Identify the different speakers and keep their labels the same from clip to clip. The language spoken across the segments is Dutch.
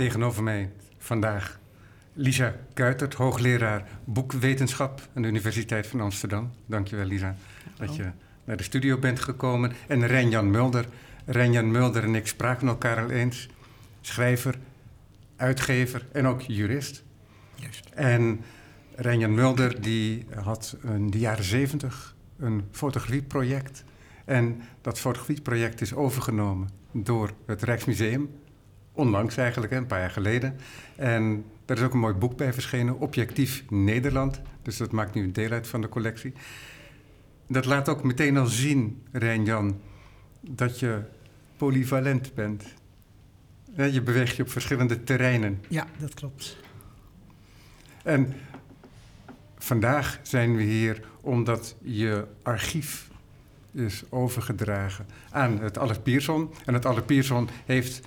Speaker 1: En tegenover mij vandaag Lisa Kuitert, hoogleraar boekwetenschap aan de Universiteit van Amsterdam. Dankjewel Lisa dat je naar de studio bent gekomen. En Renjan Mulder. Renjan Mulder en ik spraken elkaar al eens. Schrijver, uitgever en ook jurist.
Speaker 2: Juist.
Speaker 1: En Renjan Mulder die had in de jaren zeventig een fotografieproject. En dat fotografieproject is overgenomen door het Rijksmuseum. Onlangs eigenlijk, een paar jaar geleden. En daar is ook een mooi boek bij verschenen, Objectief Nederland. Dus dat maakt nu een deel uit van de collectie. Dat laat ook meteen al zien, Renjan, dat je polyvalent bent. Je beweegt je op verschillende terreinen.
Speaker 2: Ja, dat klopt.
Speaker 1: En vandaag zijn we hier omdat je archief is overgedragen aan het Allard Pierson. En het Allard Pierson heeft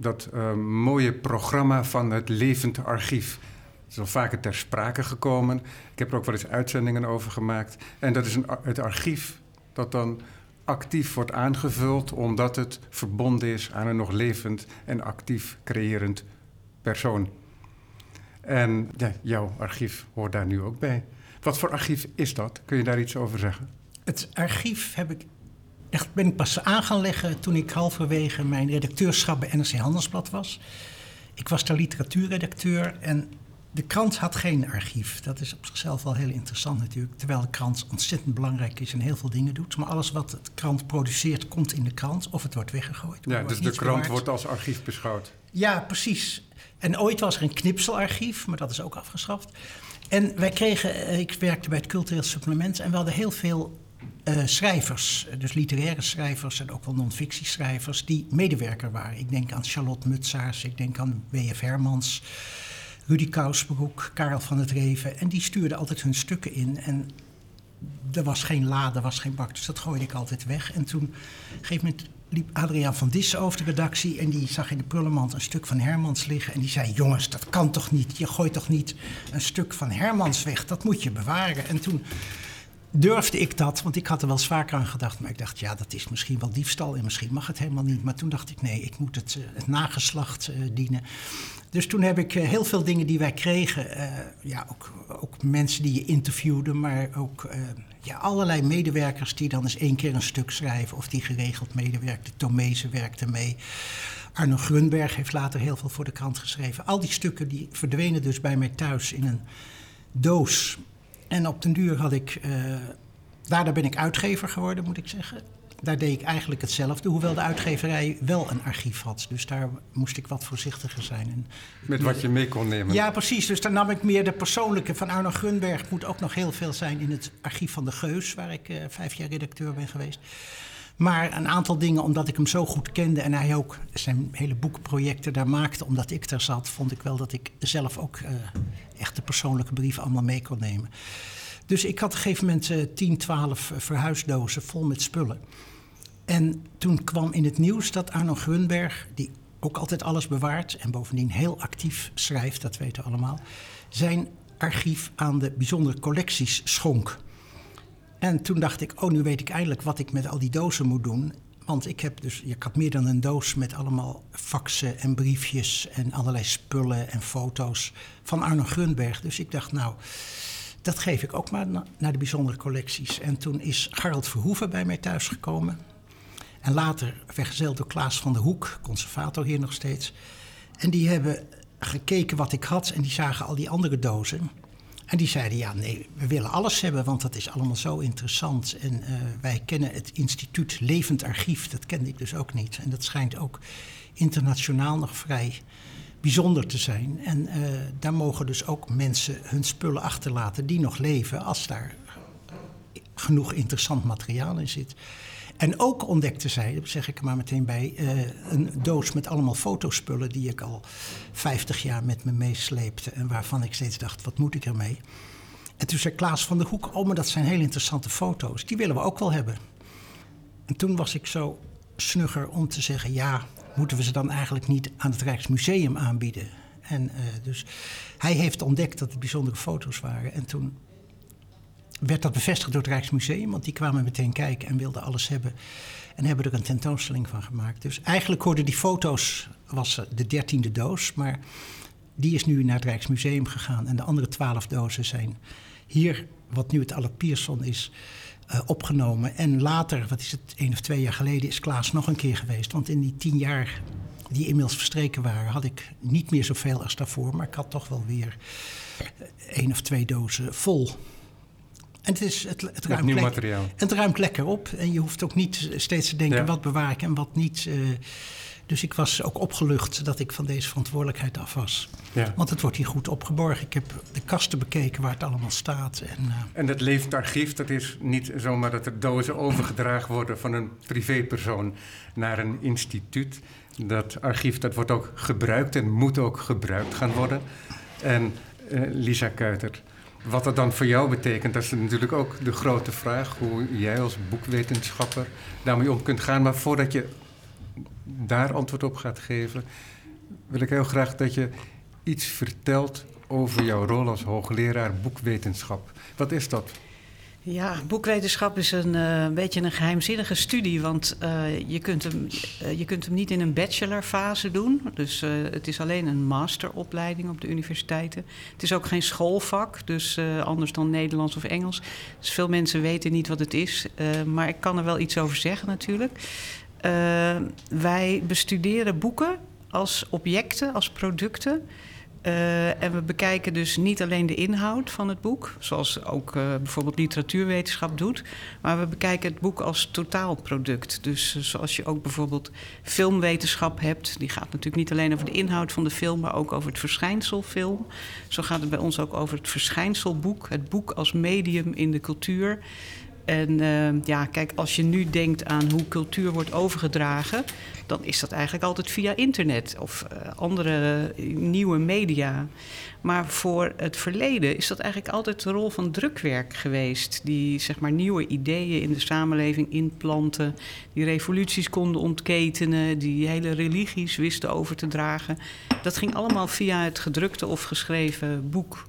Speaker 1: dat uh, mooie programma van het levend archief. Het is al vaker ter sprake gekomen. Ik heb er ook wel eens uitzendingen over gemaakt. En dat is een, het archief dat dan actief wordt aangevuld omdat het verbonden is aan een nog levend en actief creërend persoon. En ja, jouw archief hoort daar nu ook bij. Wat voor archief is dat? Kun je daar iets over zeggen?
Speaker 2: Het archief heb ik echt, ben ik pas aan gaan leggen toen ik halverwege mijn redacteurschap bij NRC Handelsblad was. Ik was daar literatuurredacteur en de krant had geen archief. Dat is op zichzelf wel heel interessant natuurlijk. Terwijl de krant ontzettend belangrijk is en heel veel dingen doet. Maar alles wat de krant produceert komt in de krant of het wordt weggegooid.
Speaker 1: Ja, dus de krant bewaard. wordt als archief beschouwd.
Speaker 2: Ja, precies. En ooit was er een knipselarchief, maar dat is ook afgeschaft. En wij kregen, ik werkte bij het cultureel supplement en we hadden heel veel uh, schrijvers, dus literaire schrijvers en ook wel non-fictieschrijvers, die medewerker waren. Ik denk aan Charlotte Mutsaars, ik denk aan W.F. Hermans, Rudy Kousbroek, Karel van het Reven. En die stuurden altijd hun stukken in. En er was geen la, er was geen bak, dus dat gooide ik altijd weg. En toen, op moment, liep Adriaan van Dissen over de redactie... en die zag in de prullenmand een stuk van Hermans liggen... en die zei, jongens, dat kan toch niet? Je gooit toch niet een stuk van Hermans weg? Dat moet je bewaren. En toen durfde ik dat, want ik had er wel vaker aan gedacht. Maar ik dacht, ja, dat is misschien wel diefstal en misschien mag het helemaal niet. Maar toen dacht ik, nee, ik moet het, uh, het nageslacht uh, dienen. Dus toen heb ik uh, heel veel dingen die wij kregen, ja, ook, ook, mensen die je interviewde, maar ook ja, allerlei medewerkers die dan eens één keer een stuk schrijven of die geregeld medewerkten. Tomezen werkte mee. Arno Grunberg heeft later heel veel voor de krant geschreven. Al die stukken die verdwenen dus bij mij thuis in een doos en op den duur had ik, uh, daardoor ben ik uitgever geworden, moet ik zeggen. Daar deed ik eigenlijk hetzelfde, hoewel de uitgeverij wel een archief had. Dus daar moest ik wat voorzichtiger zijn. En
Speaker 1: Met wat je mee kon nemen?
Speaker 2: Ja, precies. Dus dan nam ik meer de persoonlijke. Van Arno Grunberg moet ook nog heel veel zijn in het archief van de Geus, waar ik uh, vijf jaar redacteur ben geweest. Maar een aantal dingen, omdat ik hem zo goed kende en hij ook zijn hele boekprojecten daar maakte, omdat ik daar zat, vond ik wel dat ik zelf ook uh, echt de persoonlijke brief allemaal mee kon nemen. Dus ik had op een gegeven moment uh, 10, 12 verhuisdozen vol met spullen. En toen kwam in het nieuws dat Arno Grunberg, die ook altijd alles bewaart en bovendien heel actief schrijft, dat weten we allemaal, zijn archief aan de bijzondere collecties schonk. En toen dacht ik, oh, nu weet ik eindelijk wat ik met al die dozen moet doen. Want ik heb dus, ik had meer dan een doos met allemaal faxen en briefjes en allerlei spullen en foto's van Arno Grunberg. Dus ik dacht, nou, dat geef ik ook maar naar de bijzondere collecties. En toen is Gerald Verhoeven bij mij thuisgekomen. En later vergezeld door Klaas van der Hoek, conservator hier nog steeds. En die hebben gekeken wat ik had en die zagen al die andere dozen. En die zeiden, ja, nee, we willen alles hebben, want dat is allemaal zo interessant. En uh, wij kennen het instituut Levend Archief, dat kende ik dus ook niet. En dat schijnt ook internationaal nog vrij bijzonder te zijn. En uh, daar mogen dus ook mensen hun spullen achterlaten die nog leven, als daar genoeg interessant materiaal in zit. En ook ontdekte zij, zeg ik er maar meteen bij, uh, een doos met allemaal fotospullen die ik al 50 jaar met me meesleepte en waarvan ik steeds dacht, wat moet ik ermee? En toen zei Klaas van der Hoek, oh maar dat zijn heel interessante foto's, die willen we ook wel hebben. En toen was ik zo snugger om te zeggen, ja, moeten we ze dan eigenlijk niet aan het Rijksmuseum aanbieden? En uh, dus hij heeft ontdekt dat het bijzondere foto's waren. En toen werd dat bevestigd door het Rijksmuseum, want die kwamen meteen kijken en wilden alles hebben. En hebben er een tentoonstelling van gemaakt. Dus eigenlijk hoorden die foto's, was de dertiende doos, maar die is nu naar het Rijksmuseum gegaan. En de andere twaalf dozen zijn hier, wat nu het Allard Pierson is, uh, opgenomen. En later, wat is het, één of twee jaar geleden, is Klaas nog een keer geweest. Want in die tien jaar die inmiddels verstreken waren, had ik niet meer zoveel als daarvoor. Maar ik had toch wel weer één of twee dozen vol. En het, is, het, het, ruimt,
Speaker 1: nieuw materiaal.
Speaker 2: het ruimt lekker op. En je hoeft ook niet steeds te denken wat bewaar ik en wat niet. Uh, dus ik was ook opgelucht dat ik van deze verantwoordelijkheid af was. Ja. Want het wordt hier goed opgeborgen. Ik heb de kasten bekeken waar het allemaal staat. En, uh...
Speaker 1: en dat levend archief, dat is niet zomaar dat er dozen overgedragen worden van een privépersoon naar een instituut. Dat archief dat wordt ook gebruikt en moet ook gebruikt gaan worden. En uh, Lisa Kuiter, wat dat dan voor jou betekent, dat is natuurlijk ook de grote vraag. Hoe jij als boekwetenschapper daarmee om kunt gaan. Maar voordat je daar antwoord op gaat geven, wil ik heel graag dat je iets vertelt over jouw rol als hoogleraar boekwetenschap. Wat is dat?
Speaker 3: Ja, boekwetenschap is een uh, beetje een geheimzinnige studie, want uh, je, kunt hem, uh, je kunt hem niet in een bachelorfase doen. Dus het is alleen een masteropleiding op de universiteiten. Het is ook geen schoolvak, dus anders dan Nederlands of Engels. Dus veel mensen weten niet wat het is, maar ik kan er wel iets over zeggen natuurlijk. wij bestuderen boeken als objecten, als producten. Uh, en we bekijken dus niet alleen de inhoud van het boek, zoals ook uh, bijvoorbeeld literatuurwetenschap doet, maar we bekijken het boek als totaalproduct. Dus uh, zoals je ook bijvoorbeeld filmwetenschap hebt, die gaat natuurlijk niet alleen over de inhoud van de film, maar ook over het verschijnsel film. Zo gaat het bij ons ook over het verschijnselboek, het boek als medium in de cultuur. En uh, ja, kijk, als je nu denkt aan hoe cultuur wordt overgedragen, dan is dat eigenlijk altijd via internet of uh, andere nieuwe media. Maar voor het verleden is dat eigenlijk altijd de rol van drukwerk geweest. Die zeg maar nieuwe ideeën in de samenleving inplanten, die revoluties konden ontketenen, die hele religies wisten over te dragen. Dat ging allemaal via het gedrukte of geschreven boek.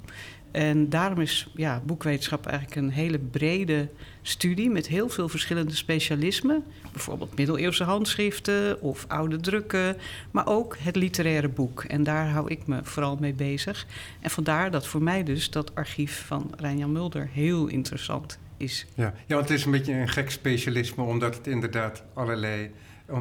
Speaker 3: En daarom is ja, boekwetenschap eigenlijk een hele brede studie met heel veel verschillende specialismen. Bijvoorbeeld middeleeuwse handschriften of oude drukken, maar ook het literaire boek. En daar hou ik me vooral mee bezig. En vandaar dat voor mij dus dat archief van Rijnjan Mulder heel interessant is.
Speaker 1: Ja. ja, want het is een beetje een gek specialisme, omdat het inderdaad allerlei,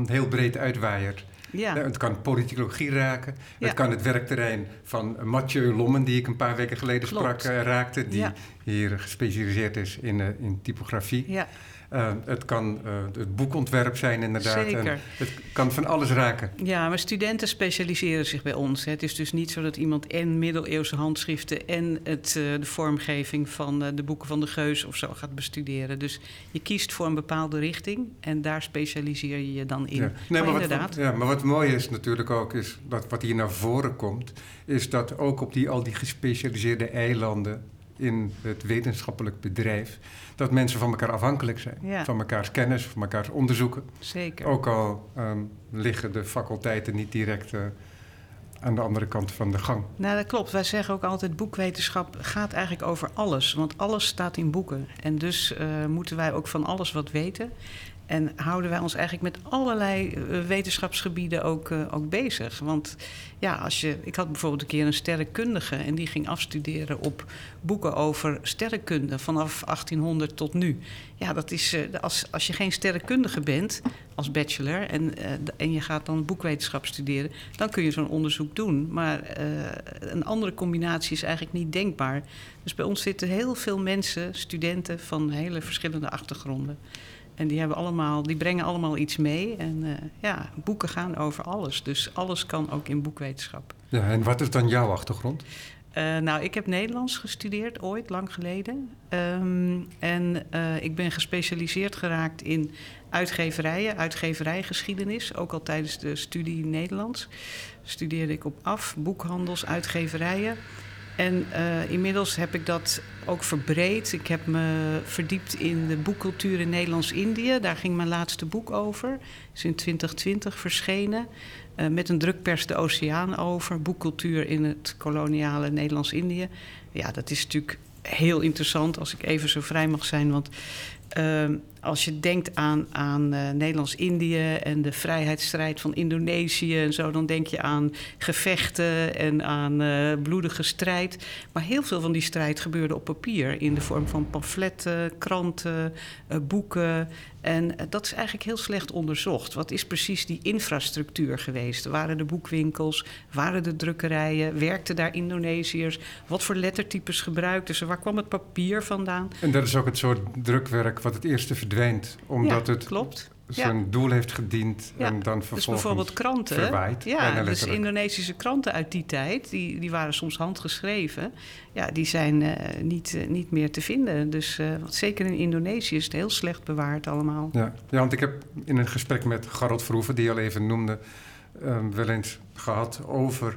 Speaker 1: heel breed uitwaaiert. Ja. Het kan politicologie raken. Het kan het werkterrein van Mathieu Lommen, die ik een paar weken geleden sprak, uh, raakte. Die hier gespecialiseerd is in, uh, in typografie. Ja. Uh, het kan uh, het boekontwerp zijn, inderdaad. Zeker. En het kan van alles raken.
Speaker 3: Ja, maar studenten specialiseren zich bij ons. Het is dus niet zo dat iemand en middeleeuwse handschriften en het, uh, de vormgeving van de boeken van de Geus of zo gaat bestuderen. Dus je kiest voor een bepaalde richting en daar specialiseer je je dan in. Ja. Nee, maar,
Speaker 1: maar
Speaker 3: inderdaad.
Speaker 1: Wat, ja, maar wat mooi is natuurlijk ook, is dat wat hier naar voren komt, is dat ook op die, al die gespecialiseerde eilanden in het wetenschappelijk bedrijf, dat mensen van elkaar afhankelijk zijn. Ja. Van mekaars kennis, van mekaars onderzoeken.
Speaker 3: Zeker.
Speaker 1: Ook al um, liggen de faculteiten niet direct uh, aan de andere kant van de gang.
Speaker 3: Nou, dat klopt. Wij zeggen ook altijd: boekwetenschap gaat eigenlijk over alles. Want alles staat in boeken. En dus uh, moeten wij ook van alles wat weten. En houden wij ons eigenlijk met allerlei uh, wetenschapsgebieden ook, uh, ook bezig. Want ja, als je, ik had bijvoorbeeld een keer een sterrenkundige en die ging afstuderen op boeken over sterrenkunde vanaf 1800 tot nu. Ja, dat is, uh, als, als je geen sterrenkundige bent als bachelor en, en je gaat dan boekwetenschap studeren, dan kun je zo'n onderzoek doen. Maar een andere combinatie is eigenlijk niet denkbaar. Dus bij ons zitten heel veel mensen, studenten van hele verschillende achtergronden. En die, hebben allemaal, die brengen allemaal iets mee. En uh, ja, boeken gaan over alles. Dus alles kan ook in boekwetenschap.
Speaker 1: Ja, en wat is dan jouw achtergrond?
Speaker 3: Uh, nou, ik heb Nederlands gestudeerd ooit, lang geleden. Um, en uh, ik ben gespecialiseerd geraakt in uitgeverijen, uitgeverijgeschiedenis, ook al tijdens de studie Nederlands. Studeerde ik op af, boekhandels, uitgeverijen. En uh, inmiddels heb ik dat ook verbreed. Ik heb me verdiept in de boekcultuur in Nederlands-Indië. Daar ging mijn laatste boek over. Is in 2020 verschenen. Uh, met een drukpers de oceaan over. Boekcultuur in het koloniale Nederlands-Indië. Ja, dat is natuurlijk heel interessant als ik even zo vrij mag zijn. Want uh, als je denkt aan, aan uh, Nederlands-Indië en de vrijheidsstrijd van Indonesië en zo, dan denk je aan gevechten en aan uh, bloedige strijd. Maar heel veel van die strijd gebeurde op papier in de vorm van pamfletten, kranten, uh, boeken. En dat is eigenlijk heel slecht onderzocht. Wat is precies die infrastructuur geweest? Waren de boekwinkels? Waren de drukkerijen? Werkten daar Indonesiërs? Wat voor lettertypes gebruikten ze? Waar kwam het papier vandaan?
Speaker 1: En dat is ook het soort drukwerk wat het eerste verdwijnt, omdat
Speaker 3: ja,
Speaker 1: het
Speaker 3: klopt.
Speaker 1: zijn doel heeft gediend en dan
Speaker 3: Dus
Speaker 1: vervolgens
Speaker 3: bijvoorbeeld kranten.
Speaker 1: verwaait.
Speaker 3: Ja, dus. Indonesische kranten uit die tijd, die, die waren soms handgeschreven. Ja, die zijn eh, niet, eh, niet meer te vinden. Dus eh, want zeker in Indonesië is het heel slecht bewaard allemaal.
Speaker 1: Ja. ja, want ik heb in een gesprek met Garot Verhoeven, die je al even noemde, ehm, wel eens gehad over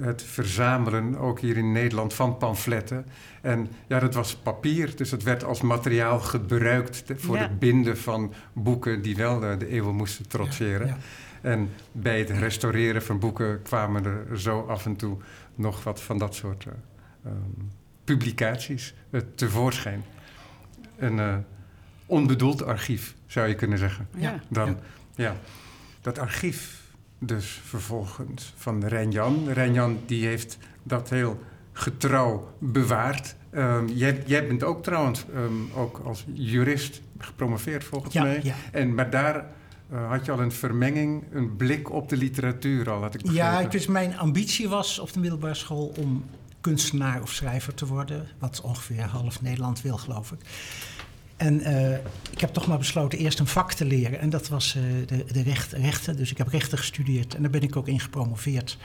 Speaker 1: het verzamelen, ook hier in Nederland, van pamfletten. En ja, dat was papier, dus het werd als materiaal gebruikt voor
Speaker 3: Ja.
Speaker 1: het binden van boeken die wel eh, de eeuwen moesten trotseren.
Speaker 2: Ja.
Speaker 1: En bij het restaureren van boeken kwamen er zo af en toe nog wat van dat soort eh, ehm, publicaties eh, tevoorschijn. Een eh, onbedoeld archief, zou je kunnen zeggen.
Speaker 3: Ja.
Speaker 1: Dan,
Speaker 2: Ja.
Speaker 1: ja. dat archief dus vervolgens van Rijnjan. Rijnjan die heeft dat heel getrouw bewaard. Ehm, jij, jij bent ook trouwens ehm, ook als jurist gepromoveerd volgens
Speaker 2: Ja,
Speaker 1: mij.
Speaker 2: ja.
Speaker 1: En, maar daar eh, had je al een vermenging, een blik op de literatuur al, had ik begrepen.
Speaker 2: Ja, dus mijn ambitie was op de middelbare school om kunstenaar of schrijver te worden. Wat ongeveer half Nederland wil, geloof ik. En eh, ik heb toch maar besloten eerst een vak te leren. En dat was eh, de, de recht, rechten. Dus ik heb rechten gestudeerd en daar ben ik ook in gepromoveerd.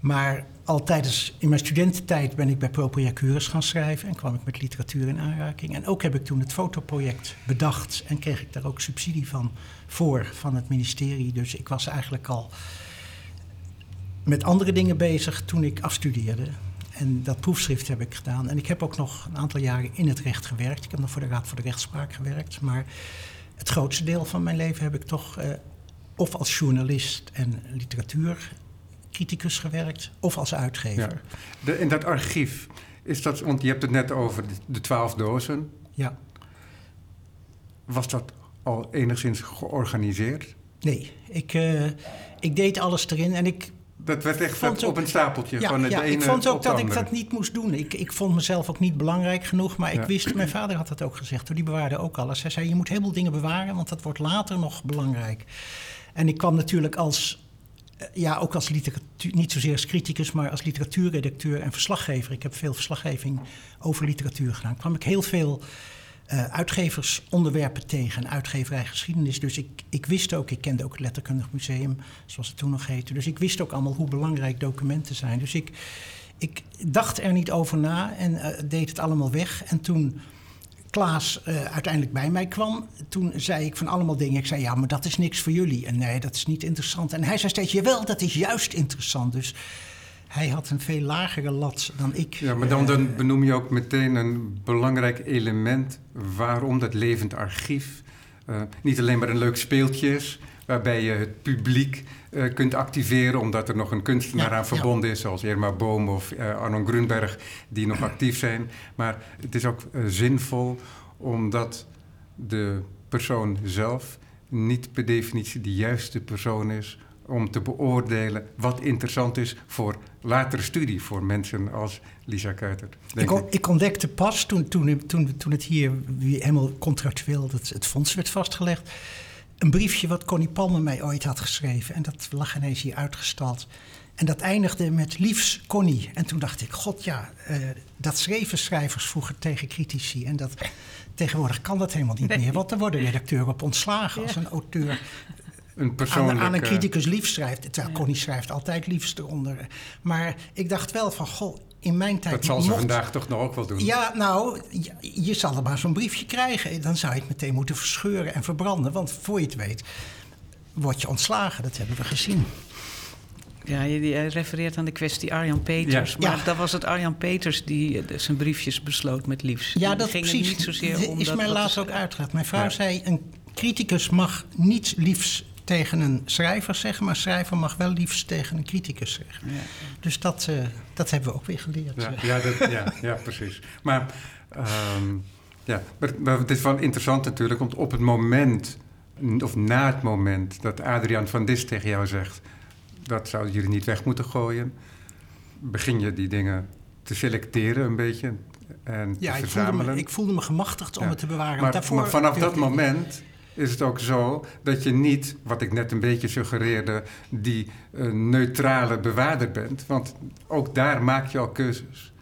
Speaker 2: Maar al tijdens, in mijn studententijd ben ik bij Propria gaan schrijven en kwam ik met literatuur in aanraking. En ook heb ik toen het fotoproject bedacht en kreeg ik daar ook subsidie van voor van het ministerie. Dus ik was eigenlijk al met andere dingen bezig toen ik afstudeerde. En dat proefschrift heb ik gedaan. En ik heb ook nog een aantal jaren in het recht gewerkt. Ik heb nog voor de Raad voor de Rechtspraak gewerkt. Maar het grootste deel van mijn leven heb ik toch eh, of als journalist en literatuurcriticus gewerkt, of als uitgever.
Speaker 1: Ja. De, in dat archief, is dat, want je hebt het net over de- twaalf dozen.
Speaker 2: ja.
Speaker 1: Was dat al enigszins georganiseerd?
Speaker 2: Nee, ik, eh, ik deed alles erin en ik
Speaker 1: Dat werd echt op een stapeltje
Speaker 2: Ja,
Speaker 1: van het
Speaker 2: ja
Speaker 1: ene
Speaker 2: ik vond ook dat ik dat niet moest doen. Ik, ik vond mezelf ook niet belangrijk genoeg. Maar ik
Speaker 1: Ja.
Speaker 2: wist, mijn vader had dat ook gezegd. hoor, Die bewaarde ook alles. Hij zei, je moet heel veel dingen bewaren, want dat wordt later nog belangrijk. En ik kwam natuurlijk als, eh, ja, ook als literatuur, niet zozeer als criticus, maar als literatuurredacteur en verslaggever. Ik heb veel verslaggeving over literatuur gedaan. kwam ik heel veel eh, uitgeversonderwerpen tegen, uitgeverij geschiedenis. Dus ik, ik wist ook, ik kende ook het Letterkundig Museum, zoals het toen nog heette. Dus ik wist ook allemaal hoe belangrijk documenten zijn. Dus ik, ik dacht er niet over na en eh, deed het allemaal weg. En toen Klaas eh, uiteindelijk bij mij kwam, toen zei ik van allemaal dingen. Ik zei, ja, maar dat is niks voor jullie. En nee, dat is niet interessant. En hij zei steeds, jawel, dat is juist interessant. Dus hij had een veel lagere lat dan ik.
Speaker 1: Ja, maar dan,
Speaker 2: Eh,
Speaker 1: dan benoem je ook meteen een belangrijk element waarom dat levend archief eh, niet alleen maar een leuk speeltje is, waarbij je het publiek eh, kunt activeren omdat er nog een kunstenaar
Speaker 2: Ja,
Speaker 1: aan
Speaker 2: ja.
Speaker 1: verbonden is, zoals Irma Boom of eh, Arnon Grunberg, die nog actief zijn. Maar het is ook zinvol omdat de persoon zelf niet per definitie de juiste persoon is om te beoordelen wat interessant is voor latere studie voor mensen als Lisa Kuitert.
Speaker 2: Ik,
Speaker 1: ik.
Speaker 2: on- ik ontdekte pas toen, toen, toen, toen het hier helemaal contractueel, het, het fonds werd vastgelegd, een briefje wat Connie Palmer mij ooit had geschreven. En dat lag ineens hier uitgestald. En dat eindigde met liefs Connie. En toen dacht ik, god ja, eh, dat schreven schrijvers vroeger tegen critici. En dat, tegenwoordig kan dat helemaal niet
Speaker 3: Nee.
Speaker 2: meer. Want er worden redacteuren op ontslagen als een auteur
Speaker 1: Een
Speaker 2: aan, aan een criticus lief schrijft. Terwijl
Speaker 3: Ja.
Speaker 2: Connie schrijft altijd liefst eronder. Maar ik dacht wel van, goh, in mijn tijd.
Speaker 1: Dat zal ze
Speaker 2: mocht-
Speaker 1: vandaag toch nog ook wel doen.
Speaker 2: Ja, nou, je, je zal er maar zo'n briefje krijgen. Dan zou je het meteen moeten verscheuren en verbranden. Want voor je het weet, word je ontslagen. Dat hebben we gezien.
Speaker 3: Ja, je, refereert aan de kwestie Arjan Peters.
Speaker 1: Ja.
Speaker 3: Maar
Speaker 2: Ja.
Speaker 3: dat was het Arjan Peters die eh, zijn briefjes besloot met liefst.
Speaker 2: Ja, dat
Speaker 3: ging
Speaker 2: precies.
Speaker 3: niet zozeer om
Speaker 2: is
Speaker 3: dat-
Speaker 2: mij laatst ook uitgelegd. Mijn vrouw
Speaker 1: Ja.
Speaker 2: zei, een criticus mag niets liefs tegen een schrijver zeggen... maar een schrijver mag wel liefst tegen een criticus zeggen.
Speaker 3: Ja.
Speaker 2: Dus dat, eh, dat hebben we ook weer geleerd.
Speaker 1: Ja, ja, dat, ja, ja precies. Maar, ehm, ja, maar, maar het is wel interessant natuurlijk, want op het moment, of na het moment dat Adriaan van Dis tegen jou zegt: dat zouden jullie niet weg moeten gooien, begin je die dingen te selecteren een beetje en
Speaker 2: Ja,
Speaker 1: te
Speaker 2: ik voelde,
Speaker 1: verzamelen.
Speaker 2: me, ik voelde me gemachtigd om
Speaker 1: Ja.
Speaker 2: het te bewaren.
Speaker 1: maar, maar vanaf dat moment is het ook zo dat je niet, wat ik net een beetje suggereerde, die eh, neutrale bewaarder bent. Want ook daar maak je al keuzes.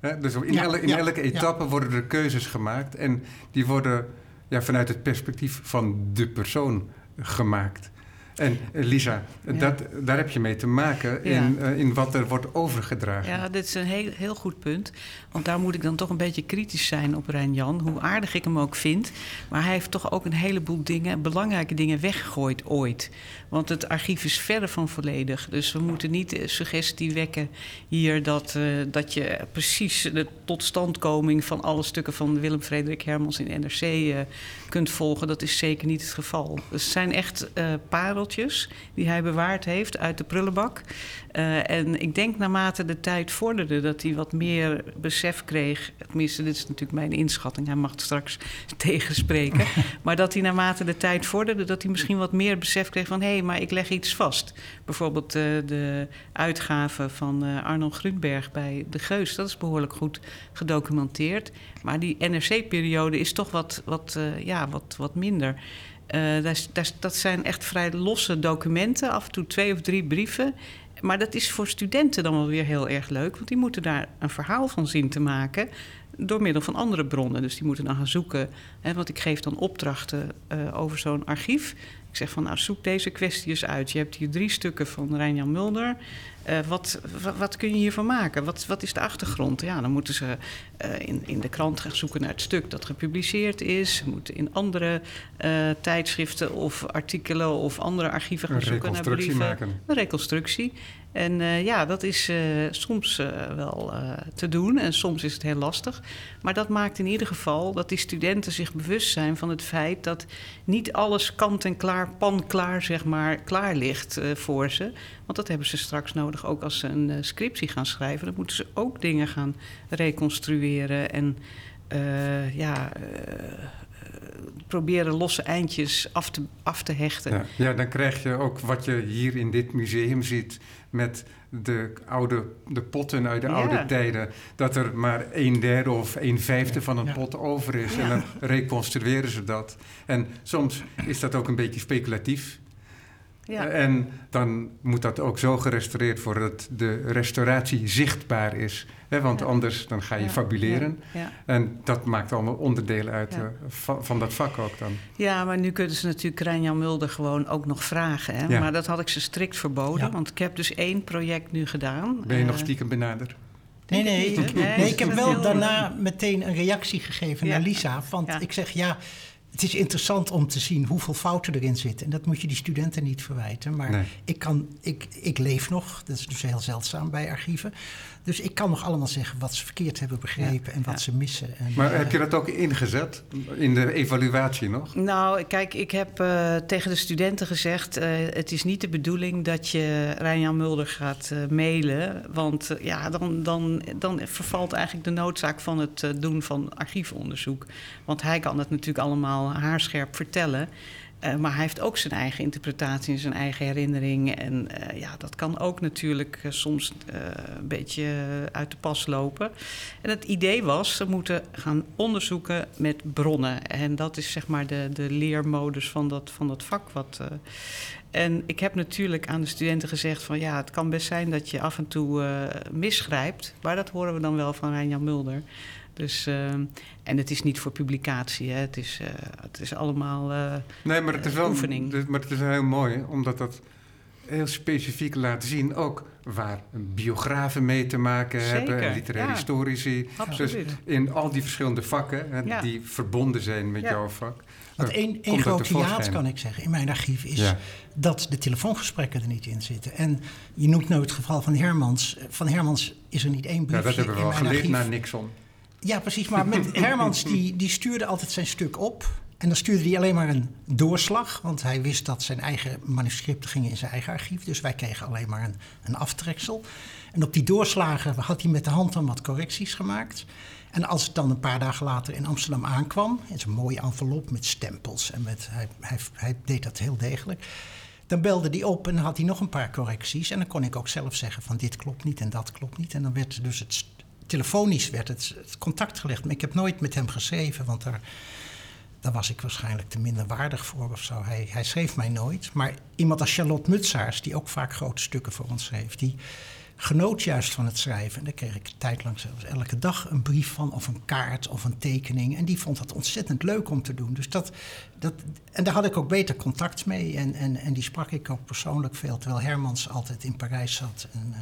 Speaker 1: Hè, dus in,
Speaker 2: Ja,
Speaker 1: elle- in
Speaker 2: ja,
Speaker 1: elke
Speaker 2: ja.
Speaker 1: etappe worden er keuzes gemaakt. En die worden ja, vanuit het perspectief van de persoon gemaakt. En eh, Lisa,
Speaker 3: Ja.
Speaker 1: dat, daar heb je mee te maken
Speaker 3: Ja.
Speaker 1: in, eh, in wat er wordt overgedragen.
Speaker 3: Ja, dit is een heel, heel goed punt. Want daar moet ik dan toch een beetje kritisch zijn op Rijn-Jan. Hoe aardig ik hem ook vind. Maar hij heeft toch ook een heleboel dingen, belangrijke dingen weggegooid ooit. Want het archief is verre van volledig. Dus we moeten niet de suggestie wekken hier dat, eh, dat je precies de totstandkoming van alle stukken van Willem Frederik Hermans in NRC eh, kunt volgen. Dat is zeker niet het geval. Het zijn echt eh, pareltjes die hij bewaard heeft uit de prullenbak. Eh, en ik denk naarmate de tijd vorderde dat hij wat meer besef kreeg. Tenminste, dit is natuurlijk mijn inschatting. Hij mag het straks tegenspreken. maar dat hij naarmate de tijd vorderde, dat hij misschien wat meer besef kreeg van hé, hey, maar ik leg iets vast. Bijvoorbeeld eh, de uitgave van eh Arnold Grunberg bij De Geus. Dat is behoorlijk goed gedocumenteerd. Maar die NRC-periode is toch wat, wat, ja, wat, wat minder. Dat zijn echt vrij losse documenten, af en toe twee of drie brieven. Maar dat is voor studenten dan wel weer heel erg leuk, want die moeten daar een verhaal van zien te maken door middel van andere bronnen. Dus die moeten dan gaan zoeken. Hè, want ik geef dan opdrachten eh, over zo'n archief. Ik zeg van, nou, zoek deze kwestie eens uit. Je hebt hier drie stukken van Rijn-Jan Mulder. Eh, wat, wat, wat kun je hiervan maken? Wat, wat is de achtergrond? Ja, dan moeten ze eh, in, in de krant gaan zoeken naar het stuk dat gepubliceerd is. Ze moeten in andere eh, tijdschriften of artikelen of andere archieven gaan zoeken naar
Speaker 1: reconstructie
Speaker 3: brieven.
Speaker 1: maken.
Speaker 3: Een reconstructie. En eh, ja, dat is eh, soms eh, wel te doen en soms is het heel lastig. Maar dat maakt in ieder geval dat die studenten zich bewust zijn van het feit dat niet alles kant en klaar, pan klaar, zeg maar, klaar ligt voor ze. Want dat hebben ze straks nodig ook als ze een scriptie gaan schrijven. Dan moeten ze ook dingen gaan reconstrueren en ja, proberen losse eindjes af te, af te hechten.
Speaker 1: Ja, ja, dan krijg je ook wat je hier in dit museum ziet met de, oude, de potten uit de
Speaker 3: Ja.
Speaker 1: oude tijden. Dat er maar een derde of een vijfde van een
Speaker 2: Ja.
Speaker 1: pot over is.
Speaker 3: Ja.
Speaker 1: En dan reconstrueren ze dat. En soms is dat ook een beetje speculatief.
Speaker 3: Ja.
Speaker 1: En dan moet dat ook zo gerestaureerd worden dat de restauratie zichtbaar is. Hè, want
Speaker 3: Ja.
Speaker 1: anders dan ga je
Speaker 3: Ja,
Speaker 1: fabuleren.
Speaker 3: Ja, ja.
Speaker 1: En dat maakt allemaal onderdelen uit
Speaker 3: Ja.
Speaker 1: eh, van, van dat vak ook dan.
Speaker 3: Ja, maar nu kunnen ze natuurlijk Rijn-Jan Mulder gewoon ook nog vragen. Hè?
Speaker 1: Ja.
Speaker 3: Maar dat had ik ze strikt verboden,
Speaker 2: Ja.
Speaker 3: want ik heb dus één project nu gedaan.
Speaker 1: Ben je nog
Speaker 3: Eh,
Speaker 1: stiekem benaderd?
Speaker 2: Nee, nee,
Speaker 3: Nee,
Speaker 2: nee,
Speaker 3: ik
Speaker 2: heb wel daarna meteen een reactie gegeven
Speaker 3: Ja.
Speaker 2: naar Lisa. Want
Speaker 3: Ja.
Speaker 2: ik zeg ja, het is interessant om te zien hoeveel fouten erin zitten. En dat moet je die studenten niet verwijten. Maar
Speaker 1: Nee.
Speaker 2: ik, kan, ik, ik leef nog, dat is dus heel zeldzaam bij archieven. Dus ik kan nog allemaal zeggen wat ze verkeerd hebben begrepen en wat
Speaker 3: ja.
Speaker 2: ze missen. En,
Speaker 1: Maar
Speaker 2: eh,
Speaker 1: heb je dat ook ingezet in de evaluatie nog?
Speaker 3: Nou, kijk, ik heb eh, tegen de studenten gezegd... eh, het is niet de bedoeling dat je Rijn-Jan Mulder gaat eh, mailen. Want ja, dan, dan, dan vervalt eigenlijk de noodzaak van het doen van archiefonderzoek. Want hij kan het natuurlijk allemaal haarscherp vertellen... Eh, maar hij heeft ook zijn eigen interpretatie en zijn eigen herinnering. En eh, ja, dat kan ook natuurlijk eh, soms een beetje uit de pas lopen. En het idee was, ze moeten gaan onderzoeken met bronnen. En dat is zeg maar de, de leermodus van dat, van dat vak. Wat, en ik heb natuurlijk aan de studenten gezegd van... ja, het kan best zijn dat je af en toe misgrijpt. Maar dat horen we dan wel van Rijn-Jan Mulder. Dus, eh, en het is niet voor publicatie, hè. Het, is, eh, het is allemaal... eh,
Speaker 1: Nee, maar het is
Speaker 3: Eh,
Speaker 1: wel
Speaker 3: oefening.
Speaker 1: Maar het is heel mooi, omdat dat heel specifiek laten zien ook waar biografen mee te maken hebben,
Speaker 3: Zeker,
Speaker 1: literaire
Speaker 3: ja.
Speaker 1: historici.
Speaker 3: Absoluut.
Speaker 1: Dus in al die verschillende vakken hè,
Speaker 3: Ja.
Speaker 1: die verbonden zijn met
Speaker 3: Ja.
Speaker 1: jouw vak.
Speaker 2: Want één, grote jaad, kan ik zeggen, in mijn archief is
Speaker 1: Ja.
Speaker 2: dat de telefoongesprekken er niet in zitten. En je noemt nou het geval van Hermans. Van Hermans is er niet één briefje
Speaker 1: Ja, dat hebben we
Speaker 2: in
Speaker 1: wel geleerd
Speaker 2: archief.
Speaker 1: na Nixon.
Speaker 2: Ja, precies. Maar met Hermans, die, die stuurde altijd zijn stuk op. En dan stuurde hij alleen maar een doorslag. Want hij wist dat zijn eigen manuscripten gingen in zijn eigen archief. Dus wij kregen alleen maar een, een aftreksel. En op die doorslagen had hij met de hand dan wat correcties gemaakt. En als het dan een paar dagen later in Amsterdam aankwam... in zo'n mooie envelop met stempels en met, hij, hij, hij deed dat heel degelijk... Dan belde hij op en dan had hij nog een paar correcties. En dan kon ik ook zelf zeggen van dit klopt niet en dat klopt niet. En dan werd dus het telefonisch werd het, contact gelegd. Maar ik heb nooit met hem geschreven, want daar, was ik waarschijnlijk te minder waardig voor of zo. Hij, hij schreef mij nooit. Maar iemand als Charlotte Mutsaars, die ook vaak grote stukken voor ons schreef, die genoot juist van het schrijven. En daar kreeg ik een tijd lang zelfs elke dag een brief van, of een kaart of een tekening. En die vond dat ontzettend leuk om te doen. Dus dat, dat, en daar had ik ook beter contact mee. En, en, en die sprak ik ook persoonlijk veel, terwijl Hermans altijd in Parijs zat. En, eh,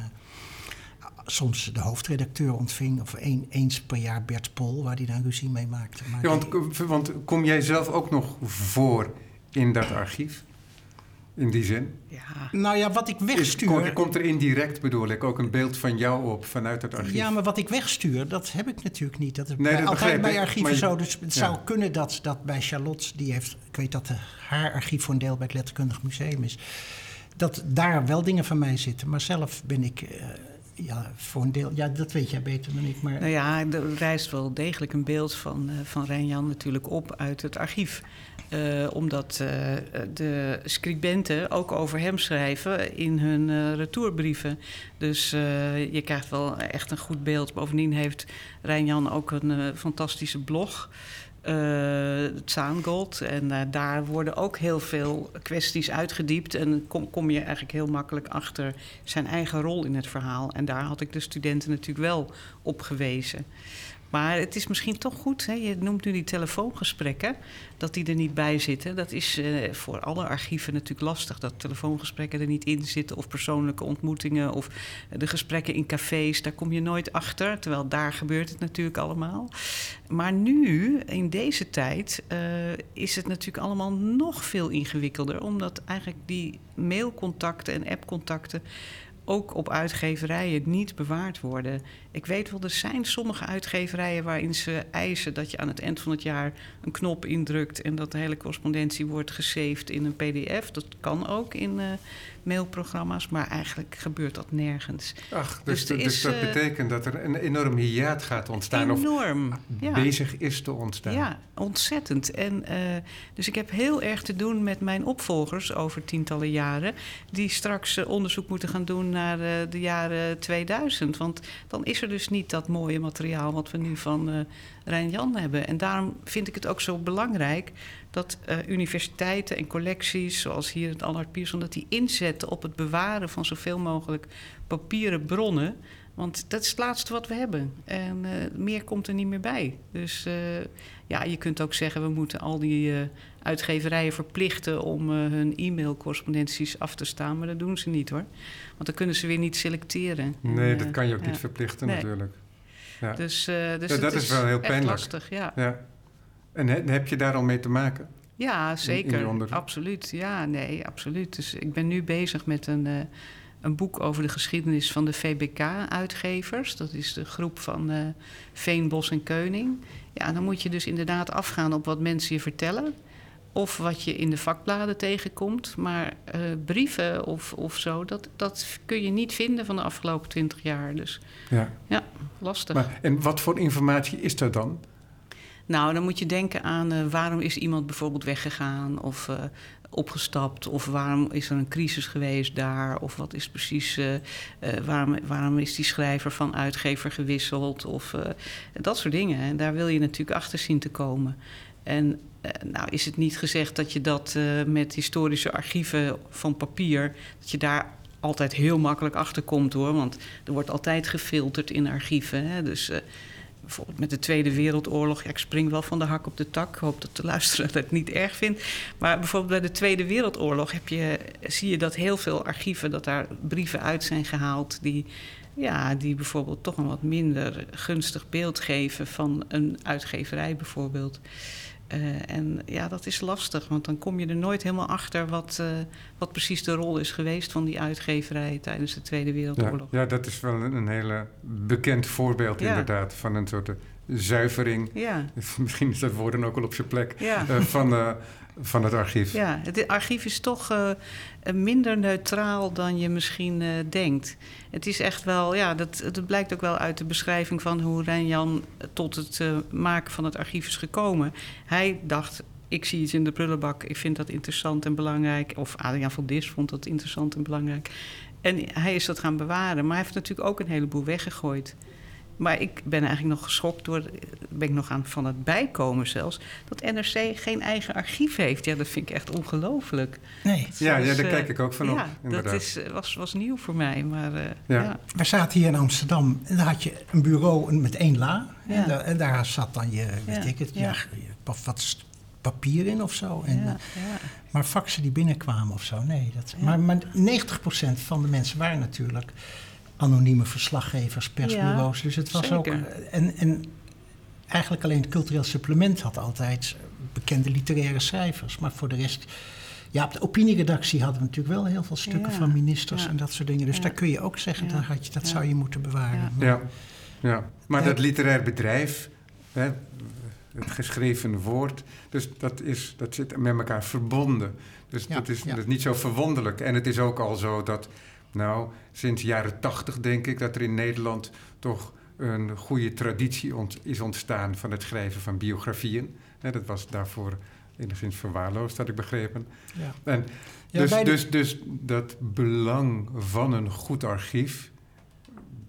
Speaker 2: soms de hoofdredacteur ontving, of een, eens per jaar Bert Pol, waar hij dan ruzie mee maakte. Maar
Speaker 1: Ja, want,
Speaker 2: die-
Speaker 1: want kom jij zelf ook nog voor in dat archief? In die zin?
Speaker 3: Ja,
Speaker 2: nou ja, wat ik
Speaker 1: Is,
Speaker 2: wegstuur...
Speaker 1: kom- komt er indirect, bedoel ik, ook een beeld van jou op vanuit het archief?
Speaker 2: Ja, maar wat ik wegstuur, dat heb ik natuurlijk niet. Dat is
Speaker 1: Nee,
Speaker 2: bij-
Speaker 1: dat begrijp
Speaker 2: altijd bij
Speaker 1: ik,
Speaker 2: archieven
Speaker 1: je-
Speaker 2: zo. Dus het
Speaker 1: ja.
Speaker 2: zou kunnen dat, dat bij Charlotte, die heeft... Ik weet dat de, haar archief voor een deel bij het Letterkundig Museum is. Dat daar wel dingen van mij zitten. Maar zelf ben ik... eh, ja, voor een deel... Ja, dat weet jij beter dan ik. Maar
Speaker 3: nou ja, er rijst wel degelijk een beeld van, eh van Rijnjan natuurlijk op uit het archief. Eh, omdat eh, de scribenten ook over hem schrijven in hun retourbrieven. Dus je krijgt wel echt een goed beeld. Bovendien heeft Rijnjan ook een fantastische blog. Eh het Zaangold. En eh, daar worden ook heel veel kwesties uitgediept. En kom, kom je eigenlijk heel makkelijk achter zijn eigen rol in het verhaal. En daar had ik de studenten natuurlijk wel op gewezen. Maar het is misschien toch goed, hè? je noemt nu die telefoongesprekken, dat die er niet bij zitten. Dat is eh, voor alle archieven natuurlijk lastig, dat telefoongesprekken er niet in zitten... of persoonlijke ontmoetingen of de gesprekken in cafés, daar kom je nooit achter. Terwijl daar gebeurt het natuurlijk allemaal. Maar nu, in deze tijd, eh, is het natuurlijk allemaal nog veel ingewikkelder... omdat eigenlijk die mailcontacten en appcontacten ook op uitgeverijen niet bewaard worden. Ik weet wel, er zijn sommige uitgeverijen waarin ze eisen dat je aan het eind van het jaar een knop indrukt en dat de hele correspondentie wordt gesaved in een PDF. Dat kan ook in eh, mailprogramma's, maar eigenlijk gebeurt dat nergens.
Speaker 1: Ach, dus,
Speaker 3: Dus er
Speaker 1: dus dat
Speaker 3: eh,
Speaker 1: betekent dat er een enorm hiaat gaat ontstaan... of
Speaker 3: Enorm. Ja.
Speaker 1: bezig is te ontstaan.
Speaker 3: Ja, ontzettend. En, eh, dus ik heb heel erg te doen met mijn opvolgers over tientallen jaren. Die straks onderzoek moeten gaan doen naar de jaren 2000. Want dan is dus niet dat mooie materiaal wat we nu van eh Rijn-Jan hebben. En daarom vind ik het ook zo belangrijk dat eh, universiteiten en collecties, zoals hier het Allard Pierson, dat die inzetten op het bewaren van zoveel mogelijk papieren bronnen. Want dat is het laatste wat we hebben. En eh, meer komt er niet meer bij. Dus ja, je kunt ook zeggen... we moeten al die uitgeverijen verplichten... om eh, hun e-mailcorrespondenties af te staan. Maar dat doen ze niet, hoor. Want dan kunnen ze weer niet selecteren.
Speaker 1: Nee,
Speaker 3: En,
Speaker 1: dat kan je ook
Speaker 3: ja.
Speaker 1: niet verplichten
Speaker 3: Nee.
Speaker 1: natuurlijk. Ja.
Speaker 3: Dus, eh, dus
Speaker 1: Ja, dat is wel heel pijnlijk.
Speaker 3: lastig, ja.
Speaker 1: ja. En he- heb je daar al mee te maken?
Speaker 3: Ja, zeker. Absoluut. Ja, nee, absoluut. Dus ik ben nu bezig met een, eh, een boek over de geschiedenis van de VBK-uitgevers. Dat is de groep van eh Veen, Bos en Keuning. Ja, dan moet je dus inderdaad afgaan op wat mensen je vertellen. Of wat je in de vakbladen tegenkomt. Maar eh, brieven of, of zo, dat, dat kun je niet vinden van de afgelopen twintig jaar. Dus
Speaker 1: Ja.
Speaker 3: ja, lastig.
Speaker 1: Maar, en wat voor informatie is er dan?
Speaker 3: Nou, dan moet je denken aan eh, waarom is iemand bijvoorbeeld weggegaan of eh, opgestapt, of waarom is er een crisis geweest daar, of wat is precies, waarom, waarom is die schrijver van uitgever gewisseld, of dat soort dingen. En daar wil je natuurlijk achter zien te komen. En nou is het niet gezegd dat je dat eh, met historische archieven van papier, dat je daar altijd heel makkelijk achter komt hoor, want er wordt altijd gefilterd in archieven. Hè? Dus. eh, bijvoorbeeld met de Tweede Wereldoorlog. Ja, ik spring wel van de hak op de tak. Ik hoop dat de luisteraar het niet erg vindt. Maar bijvoorbeeld bij de Tweede Wereldoorlog heb je, zie je dat heel veel archieven... dat daar brieven uit zijn gehaald die ja, die bijvoorbeeld toch een wat minder gunstig beeld geven van een uitgeverij bijvoorbeeld. Uh, en ja, dat is lastig, want dan kom je er nooit helemaal achter wat, uh, wat precies de rol is geweest van die uitgeverij tijdens de Tweede Wereldoorlog.
Speaker 1: Ja, ja dat is wel een, een hele bekend voorbeeld ja. inderdaad van een soort zuivering.
Speaker 3: Ja.
Speaker 1: Misschien is dat woord dan ook wel op zijn plek. Ja. Uh, van, van het archief.
Speaker 3: Ja, het archief is toch uh, minder neutraal dan je misschien denkt. Het is echt wel, ja, dat, dat blijkt ook wel uit de beschrijving van hoe Jan tot het maken van het archief is gekomen. Hij dacht, ik zie iets in de prullenbak, ik vind dat interessant en belangrijk. Of Adriaan van Dis vond dat interessant en belangrijk. En hij is dat gaan bewaren, maar hij heeft natuurlijk ook een heleboel weggegooid. Maar ik ben eigenlijk nog geschokt door, ben ik nog aan van het bijkomen zelfs, dat NRC geen eigen archief heeft. Ja, dat vind ik echt ongelooflijk.
Speaker 2: Nee.
Speaker 1: Ja, ja, daar kijk ik ook van op.
Speaker 3: Ja, dat is, was, was nieuw voor mij. Maar, uh, ja. ja.
Speaker 2: We zaten hier in Amsterdam en daar had je een bureau met één la. En, daar, en, daar, zat dan je, weet ik het, ja. wat papier in of zo. En, ja, Maar faxen die binnenkwamen of zo, nee. Dat, maar, maar 90% van de mensen waren natuurlijk anonieme verslaggevers, persbureaus. dus het was
Speaker 3: zeker.
Speaker 2: ook. En, en eigenlijk alleen het cultureel supplement had altijd bekende literaire schrijvers. Maar voor de rest. Ja, op de opinieredactie hadden we natuurlijk wel heel veel stukken
Speaker 3: Ja,
Speaker 2: van ministers
Speaker 3: ja.
Speaker 2: en dat soort dingen. Dus
Speaker 3: Ja.
Speaker 2: daar kun je ook zeggen,
Speaker 3: Ja,
Speaker 2: dan had je, dat
Speaker 3: ja.
Speaker 2: zou je moeten bewaren.
Speaker 3: Ja.
Speaker 1: Ja, ja. maar
Speaker 2: Eh,
Speaker 1: dat literair bedrijf, hè, het geschreven woord, dus dat, is, dat zit met elkaar verbonden. Dus
Speaker 2: Ja,
Speaker 1: dat, is,
Speaker 2: ja.
Speaker 1: dat is niet zo verwonderlijk. En het is ook al zo dat, nou, sinds de jaren tachtig denk ik, dat er in Nederland toch een goede traditie ont- is ontstaan van het schrijven van biografieën. Dat was daarvoor enigszins verwaarloosd, had ik begrepen.
Speaker 2: Ja.
Speaker 1: En dus,
Speaker 2: de-
Speaker 1: dus, dus dat belang van een goed archief,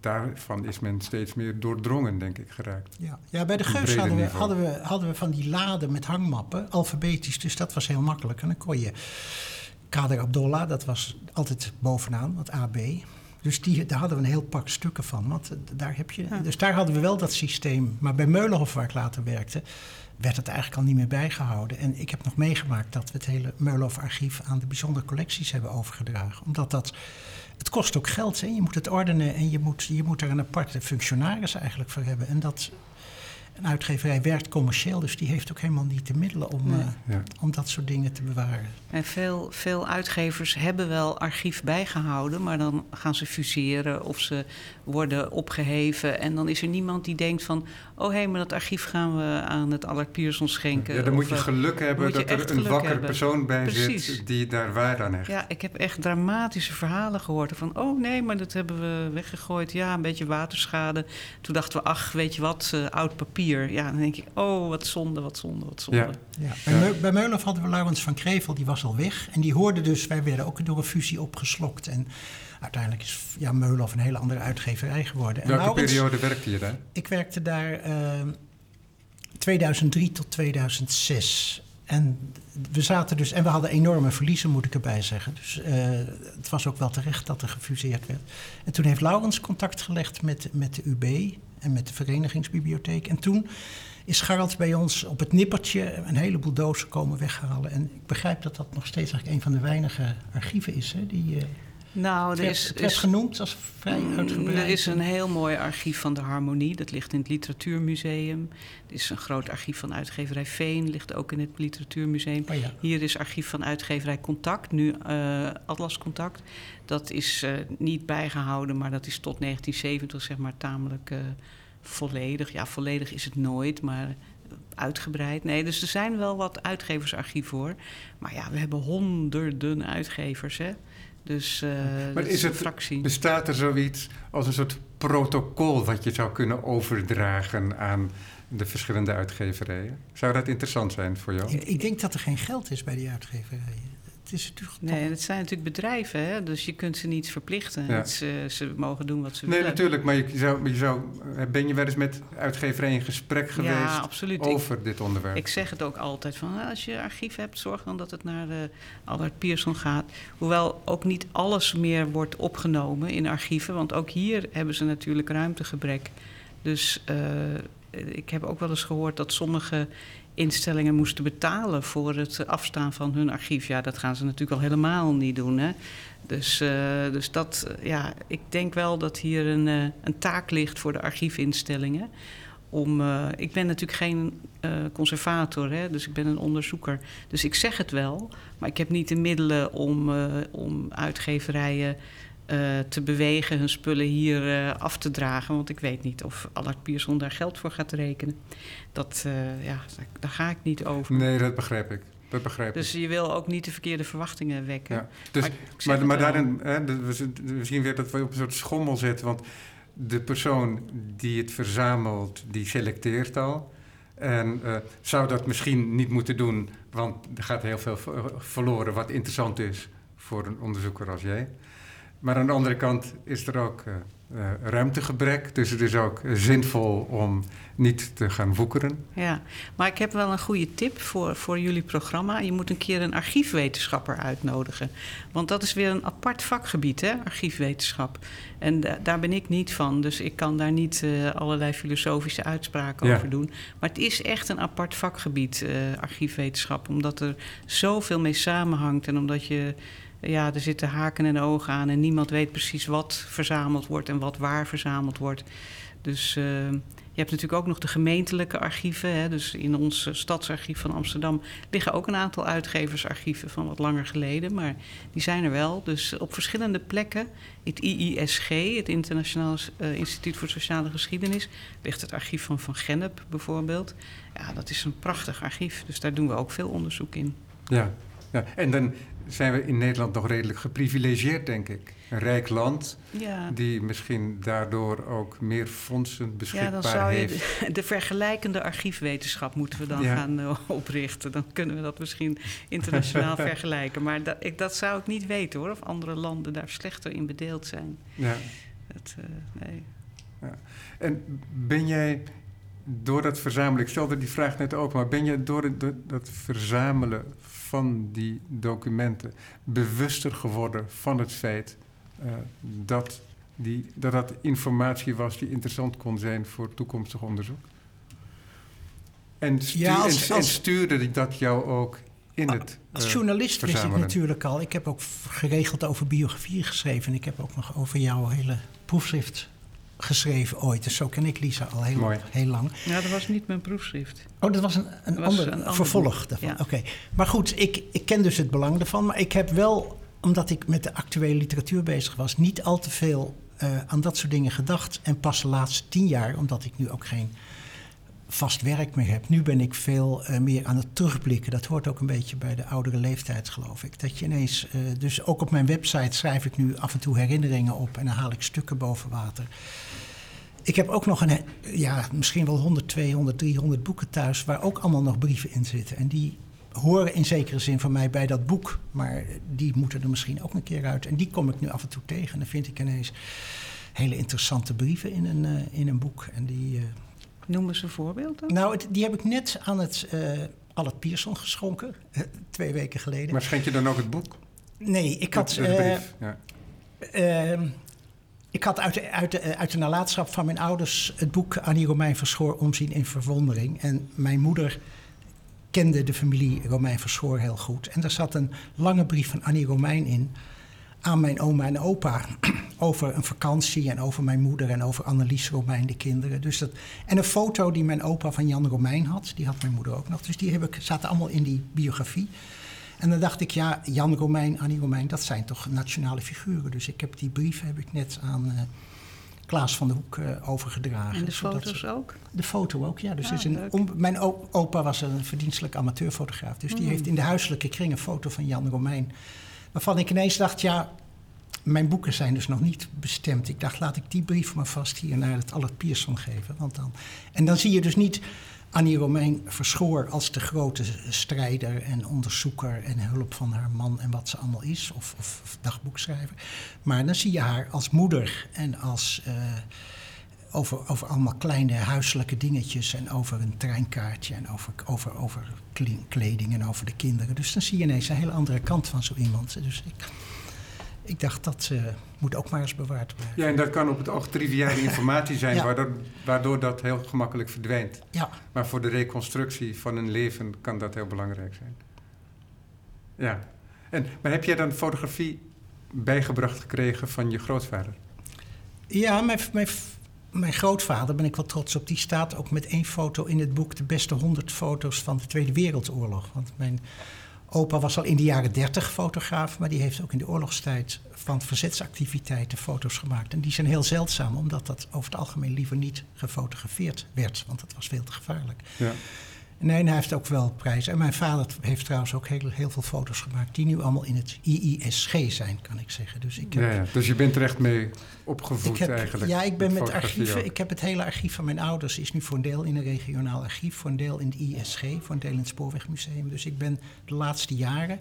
Speaker 1: daarvan is men steeds meer doordrongen, denk ik, geraakt.
Speaker 2: Ja, ja bij de Geus hadden we, hadden, we, hadden we van die laden met hangmappen, alfabetisch, dus dat was heel makkelijk. En dan kon je Kader Abdollah, dat was altijd bovenaan, het AB. Dus die, daar hadden we een heel pak stukken van. Want eh, daar heb je,
Speaker 3: Ja.
Speaker 2: Dus daar hadden we wel dat systeem. Maar bij Meulenhof, waar ik later werkte, werd het eigenlijk al niet meer bijgehouden. En ik heb nog meegemaakt dat we het hele Meulenhof-archief aan de bijzondere collecties hebben overgedragen. Omdat dat. Het kost ook geld. Hè? Je moet het ordenen en je moet, je moet er een aparte functionaris eigenlijk voor hebben. En dat. Een uitgeverij werkt commercieel, dus die heeft ook helemaal niet de middelen om,
Speaker 3: Nee.
Speaker 2: eh,
Speaker 1: Ja.
Speaker 2: om dat soort dingen te bewaren.
Speaker 3: En veel, veel uitgevers hebben wel archief bijgehouden, maar dan gaan ze fuseren of ze worden opgeheven. En dan is er niemand die denkt van, oh hé, maar dat archief gaan we aan het Allard Pierson schenken.
Speaker 1: Ja, dan moet je
Speaker 3: eh,
Speaker 1: geluk hebben
Speaker 3: je
Speaker 1: dat er een wakker
Speaker 3: hebben.
Speaker 1: persoon bij
Speaker 3: Precies.
Speaker 1: zit die daar waar aan hecht.
Speaker 3: Ja, ik heb echt dramatische verhalen gehoord. Van, oh nee, maar dat hebben we weggegooid. Ja, een beetje waterschade. Toen dachten we, ach, weet je wat, eh, oud papier. Ja, dan denk ik, oh, wat zonde, wat zonde, wat zonde.
Speaker 1: Ja.
Speaker 2: Ja. Bij,
Speaker 1: Ja.
Speaker 2: Meu- bij Meulenhof hadden we Laurens van Krevel, die was al weg. En die hoorde dus, wij werden ook door een fusie opgeslokt. En uiteindelijk is ja, Meulenhof een hele andere uitgeverij geworden. En
Speaker 1: Welke
Speaker 2: Laurens-
Speaker 1: periode werkte je daar?
Speaker 2: Ik werkte daar eh, 2003 tot 2006. En we zaten dus, en we hadden enorme verliezen, moet ik erbij zeggen. Dus eh, het was ook wel terecht dat er gefuseerd werd. En toen heeft Laurens contact gelegd met, met de UB en met de Verenigingsbibliotheek. En toen is Garald bij ons op het nippertje een heleboel dozen komen weghalen. En ik begrijp dat dat nog steeds eigenlijk een van de weinige archieven is. Hè, die, eh,
Speaker 3: Nou,
Speaker 2: het
Speaker 3: er is,
Speaker 2: genoemd als vrij uitgebreid.
Speaker 3: Er is een heel mooi archief van de Harmonie. Dat ligt in het Literatuurmuseum. Er is een groot archief van uitgeverij Veen. Ligt ook in het Literatuurmuseum.
Speaker 2: Oh ja.
Speaker 3: Hier is archief van uitgeverij Contact, nu eh, Atlas Contact. Dat is eh, niet bijgehouden, maar dat is tot 1970 zeg maar tamelijk eh, volledig. Ja, volledig is het nooit, maar uitgebreid. Nee, dus er zijn wel wat uitgeversarchieven hoor. Maar ja, we hebben honderden uitgevers, hè. Dus eh
Speaker 1: Maar is het-
Speaker 3: fractie.
Speaker 1: Bestaat er zoiets als een soort protocol wat je zou kunnen overdragen aan de verschillende uitgeverijen? Zou dat interessant zijn voor jou?
Speaker 2: Ik denk dat er geen geld is bij die uitgeverijen. Het is natuurlijk toch-
Speaker 3: Nee, het zijn natuurlijk bedrijven, hè? dus je kunt ze niet verplichten.
Speaker 1: Ja.
Speaker 3: Ze, ze mogen doen wat ze
Speaker 1: Nee,
Speaker 3: willen.
Speaker 1: natuurlijk, maar je zou, je zou, ben je wel eens met uitgeverijen in gesprek geweest
Speaker 3: Ja, absoluut. Ik,
Speaker 1: over dit onderwerp?
Speaker 3: ik zeg het ook altijd van "Ah, als je archief hebt, zorg dan dat het naar de Albert Pierson gaat. Hoewel ook niet alles meer wordt opgenomen in archieven, want ook hier hebben ze natuurlijk ruimtegebrek. Dus eh, ik heb ook wel eens gehoord dat sommige instellingen moesten betalen voor het afstaan van hun archief. Ja, dat gaan ze natuurlijk al helemaal niet doen. Hè? Dus, uh, dus dat, ja, ik denk wel dat hier een, uh, een taak ligt voor de archiefinstellingen. Om, ik ben natuurlijk geen conservator, hè, dus ik ben een onderzoeker. Dus ik zeg het wel, maar ik heb niet de middelen om, om uitgeverijen te bewegen hun spullen hier af te dragen. Want ik weet niet of Allard Pierson daar geld voor gaat rekenen. Dat, ja, daar ga ik niet over.
Speaker 1: Nee, dat begrijp ik. Dat begrijp
Speaker 3: dus je wil ook niet de verkeerde verwachtingen wekken. Ja.
Speaker 1: Dus, maar, maar, maar daarin, hè, we zien weer dat we op een soort schommel zitten. Want de persoon die het verzamelt, die selecteert al. En uh, zou dat misschien niet moeten doen, want er gaat heel veel verloren wat interessant is voor een onderzoeker als jij. Maar aan de andere kant is er ook uh, uh, ruimtegebrek. Dus het is ook zinvol om niet te gaan woekeren.
Speaker 3: Ja, maar ik heb wel een goede tip voor, voor jullie programma. Je moet een keer een archiefwetenschapper uitnodigen. Want dat is weer een apart vakgebied, hè, archiefwetenschap. En daar ben ik niet van. Dus ik kan daar niet uh, allerlei filosofische uitspraken ja. over doen. Maar het is echt een apart vakgebied, uh, archiefwetenschap. Omdat er zoveel mee samenhangt en omdat je ja, er zitten haken en ogen aan en niemand weet precies wat verzameld wordt en wat waar verzameld wordt. Dus uh, je hebt natuurlijk ook nog de gemeentelijke archieven. Hè. Dus in ons stadsarchief van Amsterdam liggen ook een aantal uitgeversarchieven van wat langer geleden. Maar die zijn er wel. Dus op verschillende plekken, het IISG, het Internationaal uh, Instituut voor Sociale Geschiedenis, ligt het archief van Van Gennep bijvoorbeeld. Ja, dat is een prachtig archief. Dus daar doen we ook veel onderzoek in.
Speaker 1: Ja, ja. en dan zijn we in Nederland nog redelijk geprivilegeerd, denk ik. Een rijk land, ja. die misschien daardoor ook meer fondsen beschikbaar heeft. Ja, dan zou je
Speaker 3: de, de, vergelijkende archiefwetenschap moeten we dan ja. gaan uh, oprichten. Dan kunnen we dat misschien internationaal vergelijken. Maar dat, ik, dat zou ik niet weten hoor, of andere landen daar slechter in bedeeld zijn. Ja. Dat, uh, nee.
Speaker 1: Ja. En ben jij door dat verzamelen, ik stelde die vraag net ook, maar ben je door, het, door dat verzamelen van die documenten bewuster geworden van het feit uh, dat, die, dat dat informatie was die interessant kon zijn voor toekomstig onderzoek? En, stu ja, als, als, en stuurde dat jou ook in het.
Speaker 2: Als uh, journalist wist ik natuurlijk al. Ik heb ook geregeld over biografie geschreven. Ik heb ook nog over jouw hele proefschrift geschreven ooit. Dus zo ken ik Lisa al heel, heel lang.
Speaker 3: Ja, dat was niet mijn proefschrift.
Speaker 2: Oh, dat was een, een, was ander, een vervolg daarvan. Ja. Oké. Maar goed, ik, ik ken dus het belang ervan. Maar ik heb wel, omdat ik met de actuele literatuur bezig was... niet al te veel uh, aan dat soort dingen gedacht. En pas de laatste tien jaar, omdat ik nu ook geen vast werk meer heb. Nu ben ik veel uh, meer aan het terugblikken. Dat hoort ook een beetje bij de oudere leeftijd, geloof ik. Dat je ineens, uh, dus ook op mijn website schrijf ik nu af en toe herinneringen op en dan haal ik stukken boven water. Ik heb ook nog een, ja, misschien wel 100, 200, 300 boeken thuis waar ook allemaal nog brieven in zitten. En die horen in zekere zin van mij bij dat boek, maar die moeten er misschien ook een keer uit. En die kom ik nu af en toe tegen. En dan vind ik ineens hele interessante brieven in een, uh, in een boek. En die, uh,
Speaker 3: Noem eens een voorbeeld dan.
Speaker 2: Nou, het, die heb ik net aan het uh, Albert Pierson geschonken, twee weken geleden.
Speaker 1: Maar schenk je dan ook het boek?
Speaker 2: Nee, ik had... De brief, ja. Ik had uit de, uit, de, uit de nalatenschap van mijn ouders het boek Annie Romein Verschoor Omzien in Verwondering. En mijn moeder kende de familie Romein Verschoor heel goed. En daar zat een lange brief van Annie Romein in aan mijn oma en opa over een vakantie en over mijn moeder en over Annelies Romein, de kinderen. Dus dat, en een foto die mijn opa van Jan Romein had, die had mijn moeder ook nog. Dus die heb ik, zaten allemaal in die biografie. En dan dacht ik, ja, Jan Romein, Annie Romein, dat zijn toch nationale figuren. Dus ik heb die brief heb ik net aan uh, Klaas van der Hoek uh, overgedragen.
Speaker 3: En de foto's ook?
Speaker 2: De foto ook, ja. Dus ah, is een, mijn opa was een verdienstelijk amateurfotograaf. Dus die mm. heeft in de huiselijke kring een foto van Jan Romein. Waarvan ik ineens dacht, ja, mijn boeken zijn dus nog niet bestemd. Ik dacht, laat ik die brief maar vast hier naar het Allard Pierson geven. Want dan, en dan zie je dus niet Annie Romein verschoor als de grote strijder en onderzoeker en hulp van haar man en wat ze allemaal is, of, of, dagboekschrijver. Maar dan zie je haar als moeder en als. Uh, over, over allemaal kleine huiselijke dingetjes en over een treinkaartje en over, over, over kleding en over de kinderen. Dus dan zie je ineens een hele andere kant van zo iemand. Dus ik, ik dacht, dat uh, moet ook maar eens bewaard blijven.
Speaker 1: Ja, en dat kan op het oog triviale informatie zijn, ja. waardoor, waardoor, dat heel gemakkelijk verdwijnt.
Speaker 2: Ja.
Speaker 1: Maar voor de reconstructie van een leven kan dat heel belangrijk zijn. Ja. En, maar heb jij dan fotografie bijgebracht gekregen van je grootvader?
Speaker 2: Ja, mijn, mijn, mijn grootvader, ben ik wel trots op, die staat ook met één foto in het boek... de beste 100 foto's van de Tweede Wereldoorlog. Want mijn opa was al in de jaren 30 fotograaf... maar die heeft ook in de oorlogstijd van verzetsactiviteiten foto's gemaakt. En die zijn heel zeldzaam, omdat dat over het algemeen liever niet gefotografeerd werd. Want dat was veel te gevaarlijk.
Speaker 1: Ja.
Speaker 2: Nee, hij heeft ook wel prijzen. En mijn vader heeft trouwens ook heel, heel veel foto's gemaakt... die nu allemaal in het IISG zijn, kan ik zeggen. Dus, ik heb,
Speaker 1: ja, dus je bent er echt mee opgevoed
Speaker 2: heb,
Speaker 1: eigenlijk?
Speaker 2: Ja, ik ben met archieven... Ik heb het hele archief van mijn ouders... is nu voor een deel in een regionaal archief... voor een deel in het ISG, voor een deel in het Spoorwegmuseum. Dus ik ben de laatste jaren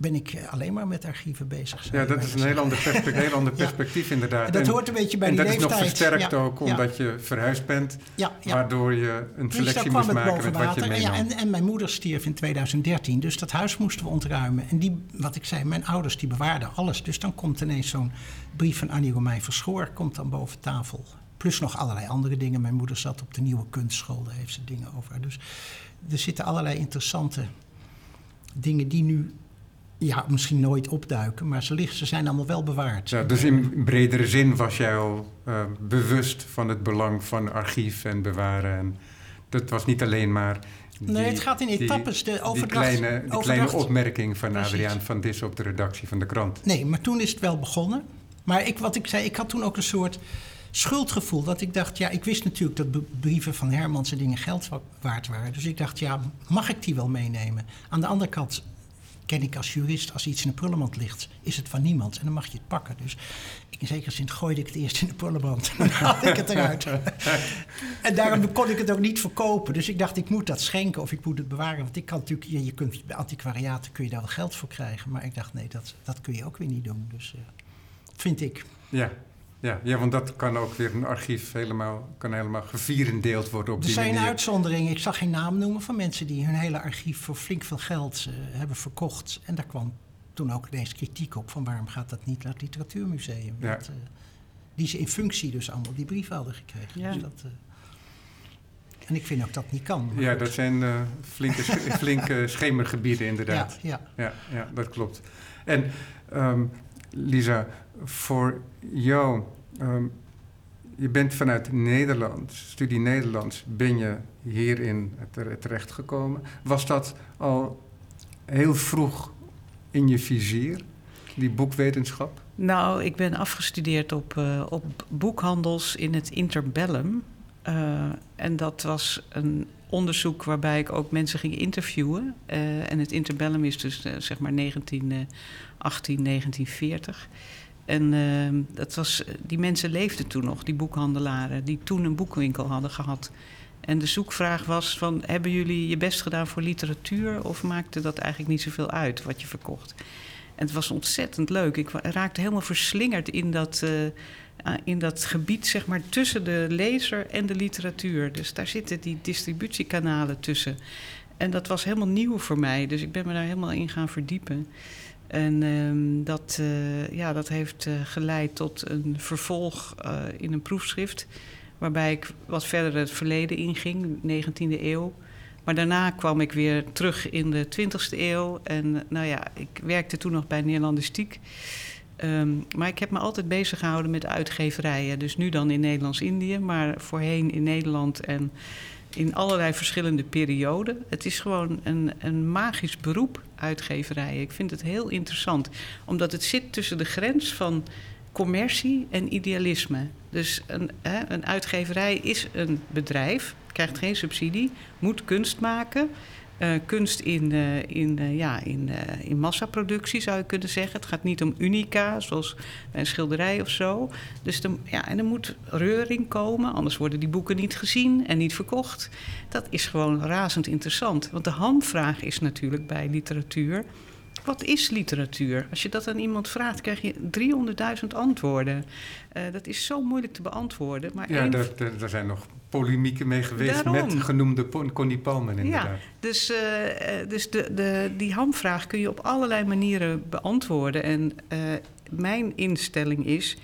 Speaker 2: ben ik eh, alleen maar met archieven bezig.
Speaker 1: Ja, dat is een heel ander, perspectief, heel ander perspectief inderdaad.
Speaker 2: En dat hoort een beetje bij
Speaker 1: en
Speaker 2: die
Speaker 1: leeftijd.
Speaker 2: En
Speaker 1: dat is nog versterkt ook omdat je verhuisd bent. Waardoor je een selectie dus moest maken met wat je meenam.
Speaker 2: Ja, en, en mijn moeder stierf in 2013, dus dat huis moesten we ontruimen. En die, wat ik zei, mijn ouders die bewaarden alles. Dus dan komt ineens zo'n brief van Annie Romein Verschoor komt dan boven tafel. Plus nog allerlei andere dingen. Mijn moeder zat op de nieuwe kunstschool, daar heeft ze dingen over. Dus er zitten allerlei interessante dingen die nu ja, misschien nooit opduiken, maar ze, liggen, ze zijn allemaal wel bewaard.
Speaker 1: Ja, dus in bredere zin was jij al uh, bewust van het belang van archief en bewaren. En dat was niet alleen maar. Die,
Speaker 2: nee, het gaat in etappes.
Speaker 1: Die,
Speaker 2: de overdracht,
Speaker 1: die kleine, die kleine opmerking van Precies. Adriaan van Dis op de redactie van de krant.
Speaker 2: Nee, maar toen is het wel begonnen. Maar ik, wat ik zei, ik had toen ook een soort schuldgevoel. Dat ik dacht, ja, ik wist natuurlijk dat brieven van Hermans en dingen geld waard waren. Dus ik dacht, ja, mag ik die wel meenemen? Aan de andere kant ken ik als jurist, als iets in de prullenmand ligt, is het van niemand en dan mag je het pakken. Dus in zekere zin gooide ik het eerst in de prullenmand en dan haalde ik het eruit. en daarom kon ik het ook niet verkopen. Dus ik dacht, ik moet dat schenken of ik moet het bewaren. Want ik kan natuurlijk, je, je kunt, bij antiquariaten kun je daar wel geld voor krijgen. Maar ik dacht, nee, dat, dat kun je ook weer niet doen. Dus uh, vind ik.
Speaker 1: Ja. Ja, ja, want dat kan ook weer een archief helemaal, kan helemaal gevierendeeld worden op
Speaker 2: er
Speaker 1: die manier.
Speaker 2: Er zijn uitzonderingen. Ik zag geen naam noemen van mensen die hun hele archief voor flink veel geld uh, hebben verkocht. En daar kwam toen ook ineens kritiek op van waarom gaat dat niet naar het literatuurmuseum.
Speaker 1: Ja.
Speaker 2: Dat, uh, die ze in functie dus allemaal die brieven hadden gekregen.
Speaker 3: Ja.
Speaker 2: Dus dat, uh, en ik vind ook dat niet kan.
Speaker 1: Ja, dat zijn flinke, flinke schemergebieden inderdaad.
Speaker 2: Ja,
Speaker 1: ja. ja, ja dat klopt. En um, Lisa, voor jou, um, je bent vanuit Nederland, studie Nederlands, ben je hierin terechtgekomen. Was dat al heel vroeg in je vizier, die boekwetenschap?
Speaker 3: Nou, ik ben afgestudeerd op, uh, op boekhandels in het interbellum. Uh, en dat was een onderzoek waarbij ik ook mensen ging interviewen. Uh, en het interbellum is dus uh, zeg maar 1918, 1940. En uh, dat was, die mensen leefden toen nog, die boekhandelaren, die toen een boekwinkel hadden gehad. En de zoekvraag was van, hebben jullie je best gedaan voor literatuur... of maakte dat eigenlijk niet zoveel uit wat je verkocht? En het was ontzettend leuk. Ik raakte helemaal verslingerd in dat, in dat gebied, zeg maar, tussen de lezer en de literatuur. Dus daar zitten die distributiekanalen tussen. En dat was helemaal nieuw voor mij, dus ik ben me daar helemaal in gaan verdiepen. En um, dat, uh, ja, dat heeft uh, geleid tot een vervolg in een proefschrift. Waarbij ik wat verder het verleden inging, 19e eeuw. Maar daarna kwam ik weer terug in de 20e eeuw. En nou ja, ik werkte toen nog bij Neerlandistiek. Um, maar ik heb me altijd bezig gehouden met uitgeverijen. Dus nu dan in Nederlands-Indië, maar voorheen in Nederland en in allerlei verschillende perioden. Het is gewoon een, een magisch beroep, uitgeverijen. Ik vind het heel interessant, omdat het zit tussen de grens van commercie en idealisme. Dus een, hè, een uitgeverij is een bedrijf, krijgt geen subsidie, moet kunst maken. Uh, kunst in, uh, in, uh, ja, in, in massaproductie zou je kunnen zeggen. Het gaat niet om unica, zoals bij een schilderij of zo. Dus de, ja, en er moet reuring komen, anders worden die boeken niet gezien en niet verkocht. Dat is gewoon razend interessant. Want de hamvraag is natuurlijk bij literatuur. Wat is literatuur? Als je dat aan iemand vraagt, krijg je 300.000 antwoorden. dat is zo moeilijk te beantwoorden. Maar
Speaker 1: ja,
Speaker 3: één...
Speaker 1: er, er, er zijn nog polemieken mee geweest
Speaker 3: Daarom.
Speaker 1: met genoemde Connie Palmen inderdaad.
Speaker 3: Ja, dus, eh, eh, dus de, de, die hamvraag kun je op allerlei manieren beantwoorden. En eh, mijn instelling is: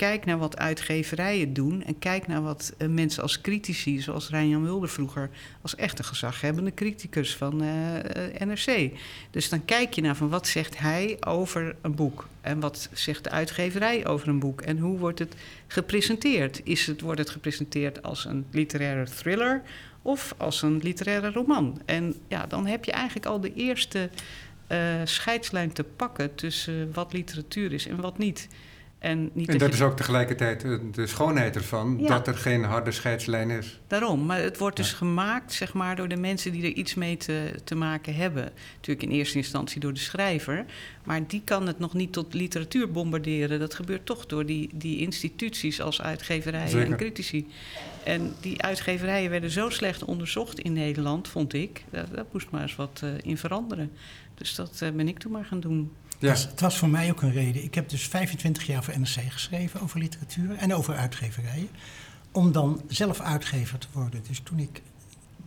Speaker 3: kijk naar wat uitgeverijen doen. En kijk naar wat eh, mensen als critici, zoals Rijn-Jan Mulder vroeger, als echte gezaghebbende criticus van eh, eh, NRC. Dus dan kijk je naar van wat zegt hij over een boek. En wat zegt de uitgeverij over een boek. En hoe wordt het gepresenteerd? Is het, wordt het gepresenteerd als een literaire thriller of als een literaire roman? En ja, dan heb je eigenlijk al de eerste scheidslijn te pakken tussen wat literatuur is en wat niet. En, niet
Speaker 1: En dat is ook tegelijkertijd eh, de schoonheid ervan,
Speaker 3: Ja.
Speaker 1: dat er geen harde scheidslijn is.
Speaker 3: Daarom, maar het wordt dus
Speaker 1: Ja.
Speaker 3: gemaakt zeg maar, door de mensen die er iets mee te, te maken hebben. Natuurlijk in eerste instantie door de schrijver, maar die kan het nog niet tot literatuur bombarderen. Dat gebeurt toch door die, die instituties als uitgeverijen
Speaker 1: Zeker.
Speaker 3: en critici. En die uitgeverijen werden zo slecht onderzocht in Nederland, vond ik. Daar, daar moest maar eens wat eh, in veranderen. Dus dat eh, ben ik toen maar gaan doen.
Speaker 1: Ja,
Speaker 2: was, het was voor mij ook een reden. Ik heb dus 25 jaar voor NRC geschreven over literatuur en over uitgeverijen. Om dan zelf uitgever te worden. Dus toen ik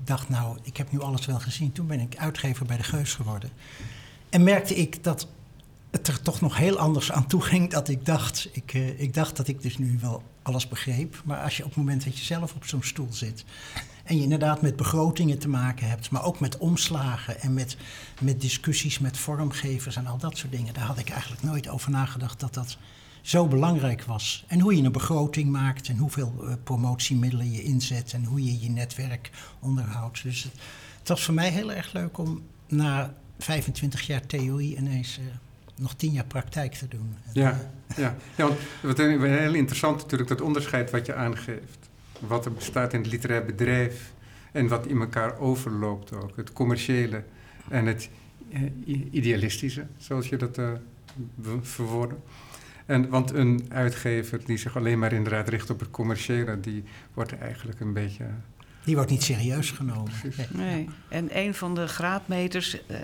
Speaker 2: dacht, nou, ik heb nu alles wel gezien. Toen ben ik uitgever bij de Geus geworden. En merkte ik dat het er toch nog heel anders aan toe ging dat ik dacht. Ik, eh, ik dacht dat ik dus nu wel alles begreep. Maar als je op het moment dat je zelf op zo'n stoel zit. En je inderdaad met begrotingen te maken hebt, maar ook met omslagen en met, met discussies met vormgevers en al dat soort dingen. Daar had ik eigenlijk nooit over nagedacht dat dat zo belangrijk was. En hoe je een begroting maakt en hoeveel eh, promotiemiddelen je inzet en hoe je je netwerk onderhoudt. Dus het, het was voor mij heel erg leuk om na 25 jaar theorie ineens eh, nog 10 jaar praktijk te doen. En,
Speaker 1: Ja. ja. ja want wat heel heel interessant natuurlijk, dat onderscheid wat je aangeeft. Wat er bestaat in het literair bedrijf en wat in elkaar overloopt ook. Het commerciële en het eh, idealistische, zoals je dat eh, verwoordde. En, want een uitgever die zich alleen maar inderdaad richt op het commerciële, die wordt eigenlijk een beetje...
Speaker 2: die wordt niet serieus genomen. Nee.
Speaker 3: En een van de graadmeters eh,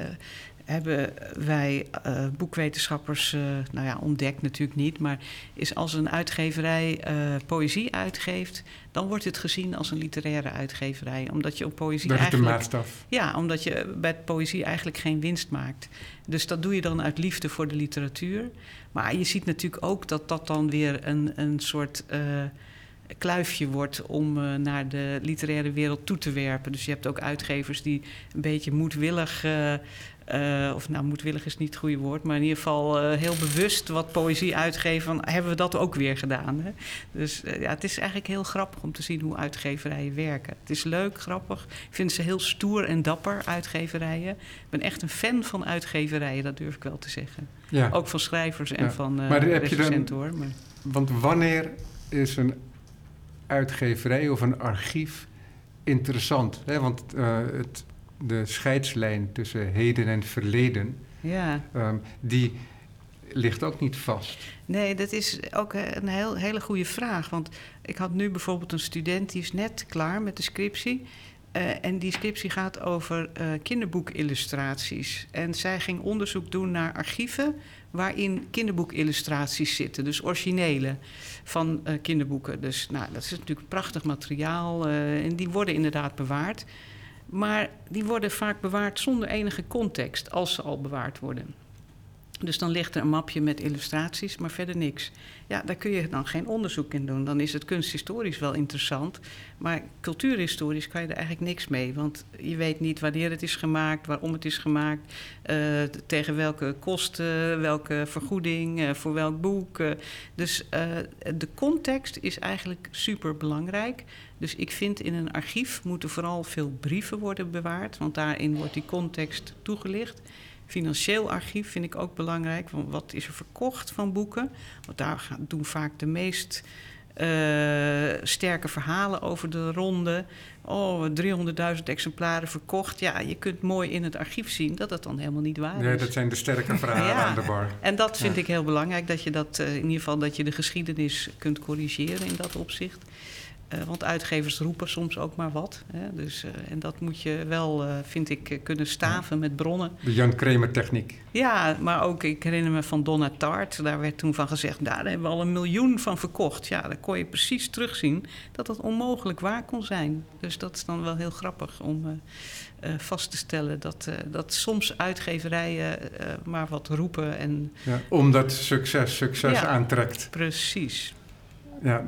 Speaker 3: hebben wij eh, boekwetenschappers eh, nou ja, ontdekt natuurlijk niet. Maar is als een uitgeverij eh, poëzie uitgeeft, dan wordt het gezien als een literaire uitgeverij. Omdat je op poëzie
Speaker 1: Dat is de
Speaker 3: eigenlijk...
Speaker 1: maatstaf.
Speaker 3: Ja, omdat je bij poëzie eigenlijk geen winst maakt. Dus dat doe je dan uit liefde voor de literatuur. Maar je ziet natuurlijk ook dat dat dan weer een, een soort kluifje wordt om naar de literaire wereld toe te werpen. Dus je hebt ook uitgevers die een beetje moedwillig. Eh, of nou, moedwillig is niet het goede woord, maar in ieder geval eh, heel bewust wat poëzie uitgeven. Van, hebben we dat ook weer gedaan? Hè? Dus eh, ja, het is eigenlijk heel grappig om te zien hoe uitgeverijen werken. Het is leuk, grappig. Ik vind ze heel stoer en dapper, uitgeverijen. Ik ben echt een fan van uitgeverijen, dat durf ik wel te zeggen.
Speaker 1: Ja.
Speaker 3: Ook van schrijvers en
Speaker 1: Ja.
Speaker 3: van
Speaker 1: Maar heb je dan-
Speaker 3: hoor. Maar,
Speaker 1: Want wanneer is een uitgeverij of een archief interessant? Hè? Want het, de scheidslijn tussen heden en verleden,
Speaker 3: ja.
Speaker 1: ehm, die ligt ook niet vast.
Speaker 3: Nee, dat is ook een heel, hele goede vraag. Want ik had nu bijvoorbeeld een student die is net klaar met de scriptie. Eh, en die scriptie gaat over eh, kinderboekillustraties. En zij ging onderzoek doen naar archieven waarin kinderboekillustraties zitten. Dus originele van eh, kinderboeken. Dus nou, dat is natuurlijk prachtig materiaal. en die worden inderdaad bewaard. Maar die worden vaak bewaard zonder enige context, als ze al bewaard worden. Dus dan ligt er een mapje met illustraties, maar verder niks. Ja, daar kun je dan geen onderzoek in doen. Dan is het kunsthistorisch wel interessant. Maar cultuurhistorisch kan je er eigenlijk niks mee. Want je weet niet wanneer het is gemaakt, waarom het is gemaakt, eh, tegen welke kosten, welke vergoeding, eh, voor welk boek. eh. dus de context is eigenlijk super belangrijk. Dus ik vind in een archief moeten vooral veel brieven worden bewaard, want daarin wordt die context toegelicht. Financieel archief vind ik ook belangrijk. Want wat is er verkocht van boeken? Want daar doen vaak de meest eh, sterke verhalen over de ronde. Oh, 300.000 exemplaren verkocht. Ja, je kunt mooi in het archief zien dat dat dan helemaal niet waar
Speaker 1: Nee,
Speaker 3: is.
Speaker 1: dat zijn de sterke verhalen
Speaker 3: Ja.
Speaker 1: aan de bar.
Speaker 3: En dat vind
Speaker 1: Ja.
Speaker 3: ik heel belangrijk, dat je dat eh, in ieder geval dat je de geschiedenis kunt corrigeren in dat opzicht. Uh, want uitgevers roepen soms ook maar wat. Hè? Dus, uh, en dat moet je wel, uh, vind ik, kunnen staven met bronnen.
Speaker 1: De Jan Kramer techniek.
Speaker 3: Ja, maar ook, ik herinner me van Donna Tart. Daar werd toen van gezegd, nou, daar hebben we al een miljoen van verkocht. Ja, daar kon je precies terugzien dat dat onmogelijk waar kon zijn. Dus dat is dan wel heel grappig om vast te stellen... dat, dat soms uitgeverijen maar wat roepen. En...
Speaker 1: Ja, omdat succes succes ja, aantrekt.
Speaker 3: Precies.
Speaker 1: Ja,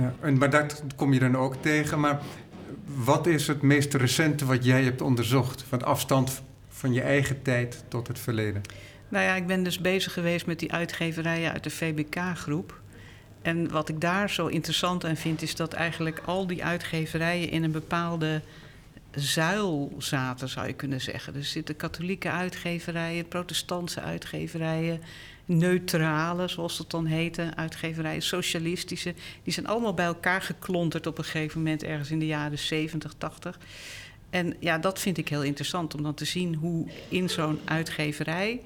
Speaker 1: ja, maar dat kom je dan ook tegen. Maar wat is het meest recente wat jij hebt onderzocht? Van afstand van je eigen tijd tot het verleden?
Speaker 3: Nou ja, ik ben dus bezig geweest met die uitgeverijen uit de VBK-groep. En wat ik daar zo interessant aan vind, is dat eigenlijk al die uitgeverijen in een bepaalde zuil zaten, zou je kunnen zeggen. Er zitten katholieke uitgeverijen, protestantse uitgeverijen, neutrale, zoals het dan heette, uitgeverijen, socialistische. Die zijn allemaal bij elkaar geklonterd op een gegeven moment, ergens in de jaren 70, 80. En ja, dat vind ik heel interessant om dan te zien hoe in zo'n uitgeverij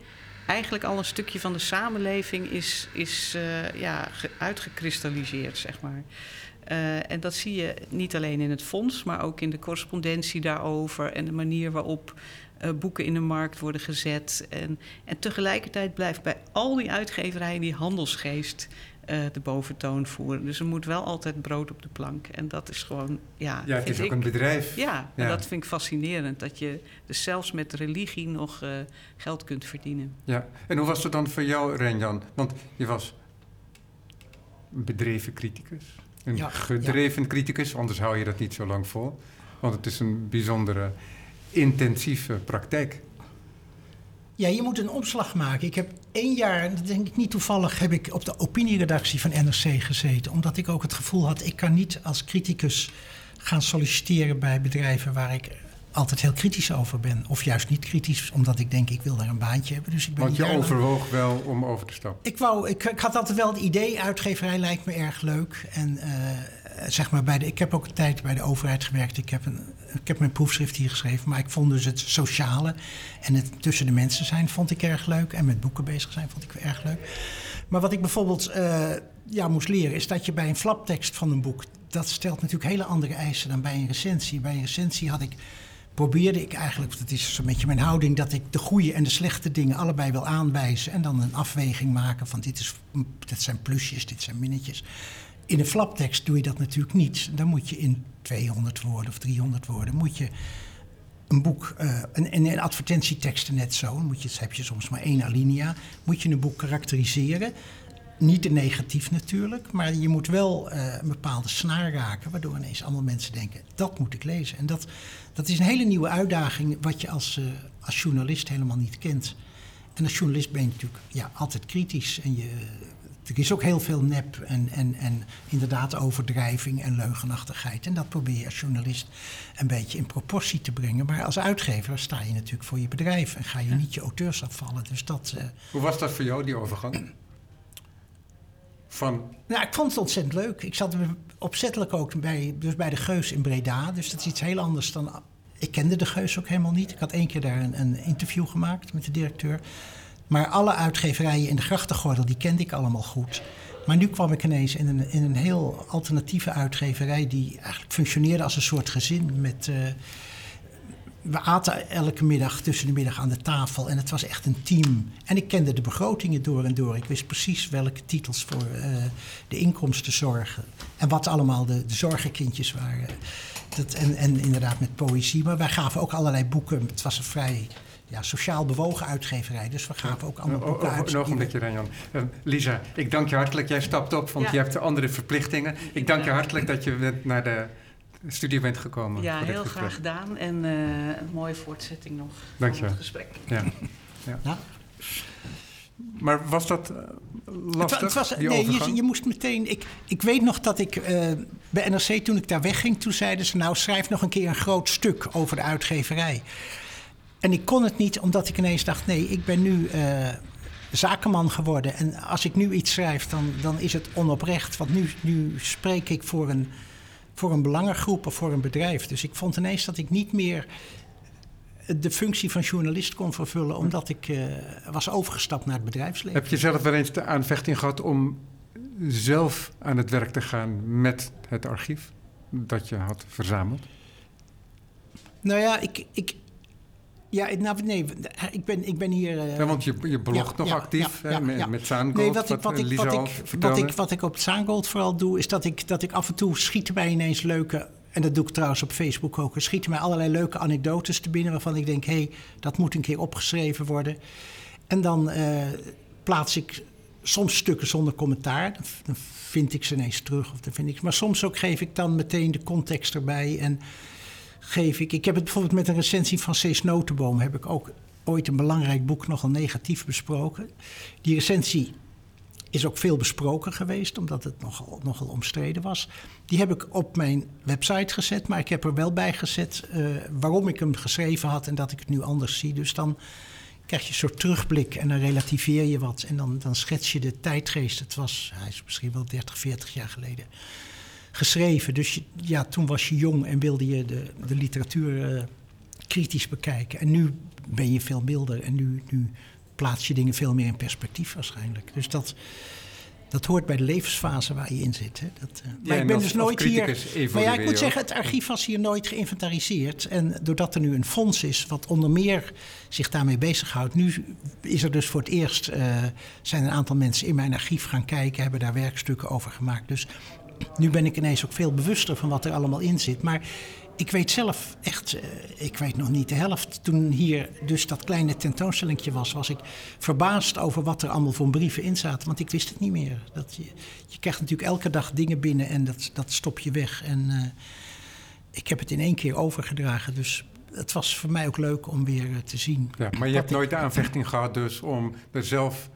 Speaker 3: eigenlijk al een stukje van de samenleving is, is uh, ja, uitgekristalliseerd, zeg maar. Uh, en dat zie je niet alleen in het fonds, maar ook in de correspondentie daarover en de manier waarop uh, boeken in de markt worden gezet. En, en tegelijkertijd blijft bij al die uitgeverijen die handelsgeest uh, de boventoon voeren. Dus er moet wel altijd brood op de plank. En dat is gewoon, ja.
Speaker 1: Ja, het is ook
Speaker 3: ik,
Speaker 1: een bedrijf.
Speaker 3: Ja, ja. En dat vind ik fascinerend. Dat je dus zelfs met religie nog uh, geld kunt verdienen.
Speaker 1: Ja, en hoe was het dan voor jou, Renjan? Want je was een bedreven criticus. Een ja, gedreven ja. criticus, anders hou je dat niet zo lang vol. Want het is een bijzondere intensieve praktijk.
Speaker 2: Ja, je moet een omslag maken. Ik heb één jaar, en dat denk ik niet toevallig, heb ik op de opinieredactie van NRC gezeten. Omdat ik ook het gevoel had, ik kan niet als criticus gaan solliciteren bij bedrijven waar ik altijd heel kritisch over ben. Of juist niet kritisch, omdat ik denk, ik wil daar een baantje hebben. Dus ik ben
Speaker 1: Want je overwoog wel om over te stappen?
Speaker 2: Ik, wou, ik, ik, had altijd wel het idee, uitgeverij lijkt me erg leuk. En uh, zeg maar ik heb ook een tijd bij de overheid gewerkt. Ik heb, een, ik heb mijn proefschrift hier geschreven. Maar ik vond dus het sociale en het tussen de mensen zijn vond ik erg leuk. En met boeken bezig zijn vond ik erg leuk. Maar wat ik bijvoorbeeld uh, ja, moest leren, is dat je bij een flaptekst van een boek... dat stelt natuurlijk hele andere eisen dan bij een recensie. Bij een recensie had ik probeerde ik eigenlijk, dat is zo'n beetje mijn houding, dat ik de goede en de slechte dingen allebei wil aanwijzen en dan een afweging maken van dit, is, dit zijn plusjes, dit zijn minnetjes. In een flaptekst doe je dat natuurlijk niet. Dan moet je in 200 woorden of 300 woorden moet je een boek, uh, en in advertentieteksten net zo, moet je, heb je soms maar één alinea, moet je een boek karakteriseren. Niet te negatief natuurlijk, maar je moet wel uh, een bepaalde snaar raken, waardoor ineens allemaal mensen denken: dat moet ik lezen. En dat, dat is een hele nieuwe uitdaging, wat je als, uh, als journalist helemaal niet kent. En als journalist ben je natuurlijk ja, altijd kritisch. En je, er is ook heel veel nep en, en, en inderdaad overdrijving en leugenachtigheid. En dat probeer je als journalist een beetje in proportie te brengen. Maar als uitgever sta je natuurlijk voor je bedrijf en ga je niet je auteurs afvallen. Dus dat, uh,
Speaker 1: Hoe was dat voor jou, die overgang? Van...
Speaker 2: Nou, ik vond het ontzettend leuk. Ik zat opzettelijk ook bij, dus bij de Geus in Breda. Dus dat is iets heel anders dan... Ik kende de Geus ook helemaal niet. Ik had één keer daar een, een interview gemaakt met de directeur. Maar alle uitgeverijen in de grachtengordel, die kende ik allemaal goed. Maar nu kwam ik ineens in een, in een heel alternatieve uitgeverij... die eigenlijk functioneerde als een soort gezin met... Uh, we aten elke middag tussen de middag aan de tafel en het was echt een team. En ik kende de begrotingen door en door. Ik wist precies welke titels voor uh, de inkomsten zorgen. En wat allemaal de, de zorgenkindjes waren. Dat, en, en inderdaad met poëzie. Maar wij gaven ook allerlei boeken. Het was een vrij ja, sociaal bewogen uitgeverij. Dus we gaven ook allemaal boeken uit.
Speaker 1: Een ogenblikje, Ranjan. Uh, Lisa, ik dank je hartelijk. Jij stapt op, want ja. je hebt andere verplichtingen. Ik dank je hartelijk dat je naar de studie bent gekomen.
Speaker 3: Ja, heel graag gedaan. En uh, een mooie voortzetting nog
Speaker 1: Dank
Speaker 3: van het gesprek.
Speaker 1: Ja. ja. ja. Maar was dat lastig, het, was, die
Speaker 2: nee, je, je, moest meteen... Ik, ik weet nog dat ik uh, bij NRC, toen ik daar wegging... toen zeiden ze, nou, schrijf nog een keer een groot stuk over de uitgeverij. En ik kon het niet, omdat ik ineens dacht... nee, ik ben nu uh, zakenman geworden. En als ik nu iets schrijf, dan, dan is het onoprecht. Want nu, nu spreek ik voor een voor een belangengroep of voor een bedrijf. Dus ik vond ineens dat ik niet meer de functie van journalist kon vervullen, omdat ik uh, was overgestapt naar het bedrijfsleven.
Speaker 1: Heb je zelf wel eens de aanvechting gehad om zelf aan het werk te gaan met het archief? dat je had verzameld?
Speaker 2: Nou ja, ik, ik, ja, nou, nee, ik ben, ik ben hier... Uh,
Speaker 1: ja, want je, je blogt nog actief hè, met, met Zaangold, nee, wat, ik, wat, ik, wat, ik,
Speaker 2: wat, ik, wat ik op Zaangold vooral doe... is dat ik, dat ik af en toe schieten mij ineens leuke... en dat doe ik trouwens op Facebook ook... schieten mij allerlei leuke anekdotes te binnen... waarvan ik denk, hé, hey, dat moet een keer opgeschreven worden. En dan uh, plaats ik soms stukken zonder commentaar. Dan vind ik ze ineens terug. Of dan vind ik, maar soms ook geef ik dan meteen de context erbij... en geef ik. Ik heb het bijvoorbeeld met een recensie van Cees Notenboom. Heb ik ook ooit een belangrijk boek nogal negatief besproken. Die recensie is ook veel besproken geweest, omdat het nogal, nogal omstreden was. Die heb ik op mijn website gezet, maar ik heb er wel bij gezet uh, waarom ik hem geschreven had en dat ik het nu anders zie. Dus dan krijg je een soort terugblik en dan relativeer je wat en dan, dan schets je de tijdgeest. Het was, hij is misschien wel 30, 40 jaar geleden geschreven. Dus ja, toen was je jong en wilde je de, de literatuur uh, kritisch bekijken. En nu ben je veel milder en nu, nu plaats je dingen veel meer in perspectief waarschijnlijk. Dus dat, dat hoort bij de levensfase waar je in zit. Hè. Dat, uh, maar ik ben dus nooit hier. Maar ja, ik moet zeggen, het archief was hier nooit geïnventariseerd. En doordat er nu een fonds is, wat onder meer zich daarmee bezighoudt. Nu is er dus voor het eerst. Uh, zijn een aantal mensen in mijn archief gaan kijken, hebben daar werkstukken over gemaakt. Dus nu ben ik ineens ook veel bewuster van wat er allemaal in zit. Maar ik weet zelf echt, eh, ik weet nog niet de helft. Toen hier dus dat kleine tentoonstellingje was, was ik verbaasd over wat er allemaal voor brieven in zaten. Want ik wist het niet meer. Dat je, je krijgt natuurlijk elke dag dingen binnen en dat, dat stop je weg. En uh, ik heb het in één keer overgedragen. Dus het was voor mij ook leuk om weer uh, te zien.
Speaker 1: Ja, maar je hebt nooit de aanvechting gehad dus om er zelf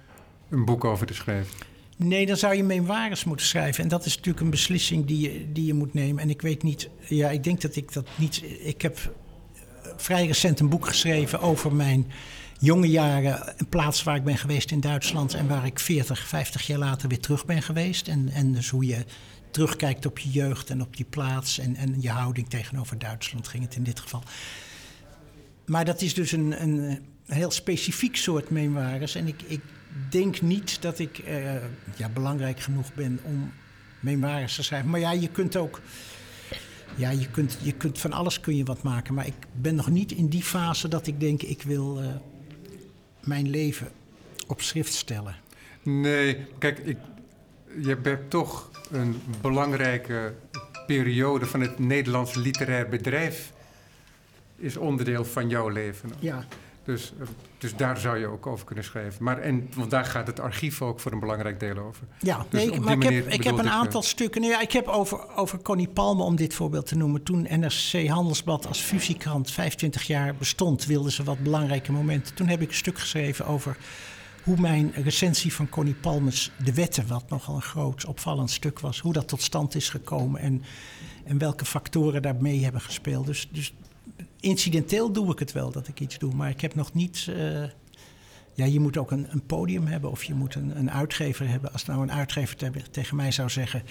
Speaker 1: een boek over te schrijven?
Speaker 2: Nee, dan zou je memoires moeten schrijven. En dat is natuurlijk een beslissing die je, die je moet nemen. En ik weet niet, ja, ik denk dat ik dat niet. Ik heb eh, vrij recent een boek geschreven over mijn jonge jaren. Een plaats waar ik ben geweest in Duitsland. En waar ik 40, 50 jaar later weer terug ben geweest. En, en dus hoe je terugkijkt op je jeugd en op die plaats. En, en je houding tegenover Duitsland ging het in dit geval. Maar dat is dus een, een heel specifiek soort memoires. En ik, ik denk niet dat ik uh, ja, belangrijk genoeg ben om memoires te schrijven. Maar ja, je kunt ook. Ja, je kunt, je kunt van alles kun je wat maken. Maar ik ben nog niet in die fase dat ik denk, ik wil uh, mijn leven op schrift stellen.
Speaker 1: Nee, kijk, ik, je hebt toch een belangrijke periode van het Nederlands literair bedrijf is onderdeel van jouw leven.
Speaker 2: Ja.
Speaker 1: Dus, dus daar zou je ook over kunnen schrijven. Maar en, want daar gaat het archief ook voor een belangrijk deel over.
Speaker 2: Ja, dus nee, maar ik heb, ik heb een aantal eh, stukken. Nou ja, ik heb over, over Connie Palme, om dit voorbeeld te noemen. Toen NRC Handelsblad als fusiekrant 25 jaar bestond, wilden ze wat belangrijke momenten. Toen heb ik een stuk geschreven over hoe mijn recensie van Connie Palmes De Wetten, wat nogal een groot opvallend stuk was, hoe dat tot stand is gekomen en, en welke factoren daarmee hebben gespeeld. Dus, dus incidenteel doe ik het wel dat ik iets doe, maar ik heb nog niet. Uh, ja, je moet ook een, een, podium hebben of je moet een, een uitgever hebben. Als nou een uitgever te, tegen mij zou zeggen.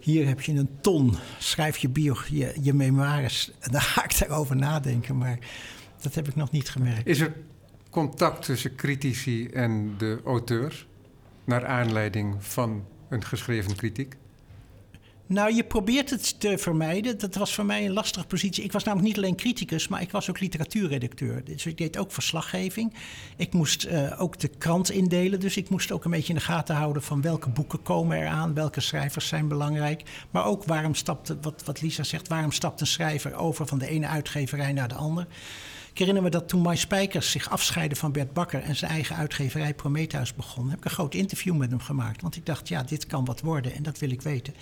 Speaker 2: Hier heb je een ton, schrijf je bio, je, je memoires. Dan ga ik daarover nadenken, maar dat heb ik nog niet gemerkt.
Speaker 1: Is er contact tussen critici en de auteur naar aanleiding van een geschreven kritiek?
Speaker 2: Nou, je probeert het te vermijden. Dat was voor mij een lastige positie. Ik was namelijk niet alleen criticus, maar ik was ook literatuurredacteur. Dus ik deed ook verslaggeving. Ik moest uh, ook de krant indelen. Dus ik moest ook een beetje in de gaten houden van welke boeken komen er aan, welke schrijvers zijn belangrijk. Maar ook waarom stapt, wat, wat Lisa zegt, waarom stapt een schrijver over van de ene uitgeverij naar de andere. Ik herinner me dat toen Mai Spijkers zich afscheidde van Bert Bakker en zijn eigen uitgeverij Prometheus begon, heb ik een groot interview met hem gemaakt. Want ik dacht, ja, dit kan wat worden en dat wil ik weten.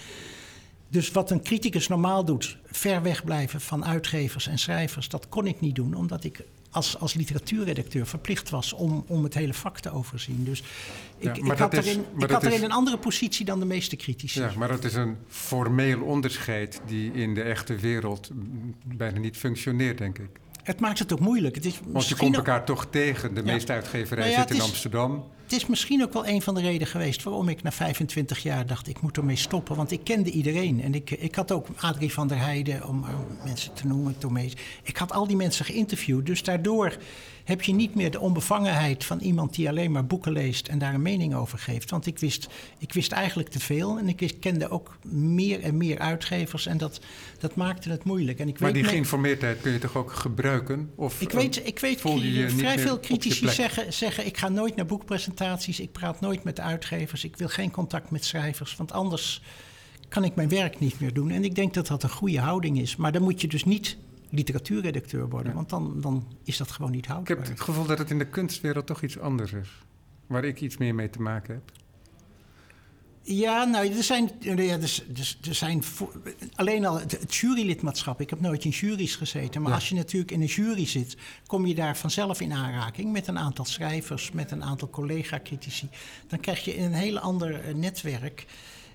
Speaker 2: Dus wat een criticus normaal doet, ver weg blijven van uitgevers en schrijvers, dat kon ik niet doen, omdat ik als, als literatuurredacteur verplicht was om, om het hele vak te overzien. Dus ik, ik had, erin, ik had erin een andere positie dan de meeste critici.
Speaker 1: Ja, maar dat is een formeel onderscheid die in de echte wereld bijna niet functioneert, denk ik.
Speaker 2: Het maakt het ook moeilijk. Het is
Speaker 1: Want je komt elkaar toch tegen. De meeste uitgeverijen nou zitten in Amsterdam.
Speaker 2: Het is misschien ook wel een van de redenen geweest waarom ik na 25 jaar dacht: ik moet ermee stoppen. Want ik kende iedereen. En ik, ik had ook Adrie van der Heijden, om mensen te noemen, Tomees. Ik had al die mensen geïnterviewd. Dus daardoor heb je niet meer de onbevangenheid van iemand die alleen maar boeken leest en daar een mening over geeft. Want ik wist, ik wist eigenlijk te veel en ik kende ook meer en meer uitgevers en dat, dat maakte het moeilijk. En ik
Speaker 1: maar
Speaker 2: weet
Speaker 1: die geïnformeerdheid kun je toch ook gebruiken? Of,
Speaker 2: ik weet, ik weet
Speaker 1: je
Speaker 2: vrij veel critici zeggen, zeggen: ik ga nooit naar boekpresentaties, ik praat nooit met uitgevers, ik wil geen contact met schrijvers, want anders kan ik mijn werk niet meer doen. En ik denk dat dat een goede houding is. Maar dan moet je dus niet literatuurredacteur worden. Want dan, dan is dat gewoon niet houdbaar.
Speaker 1: Ik heb het gevoel dat het in de kunstwereld toch iets anders is. Waar ik iets meer mee te maken heb.
Speaker 2: Ja, nou, er zijn, ja, dus, dus, er zijn alleen al het, jurylidmaatschap. Ik heb nooit in juries gezeten. Maar als je natuurlijk in een jury zit, kom je daar vanzelf in aanraking met een aantal schrijvers, met een aantal collega-critici. Dan krijg je een heel ander eh, netwerk.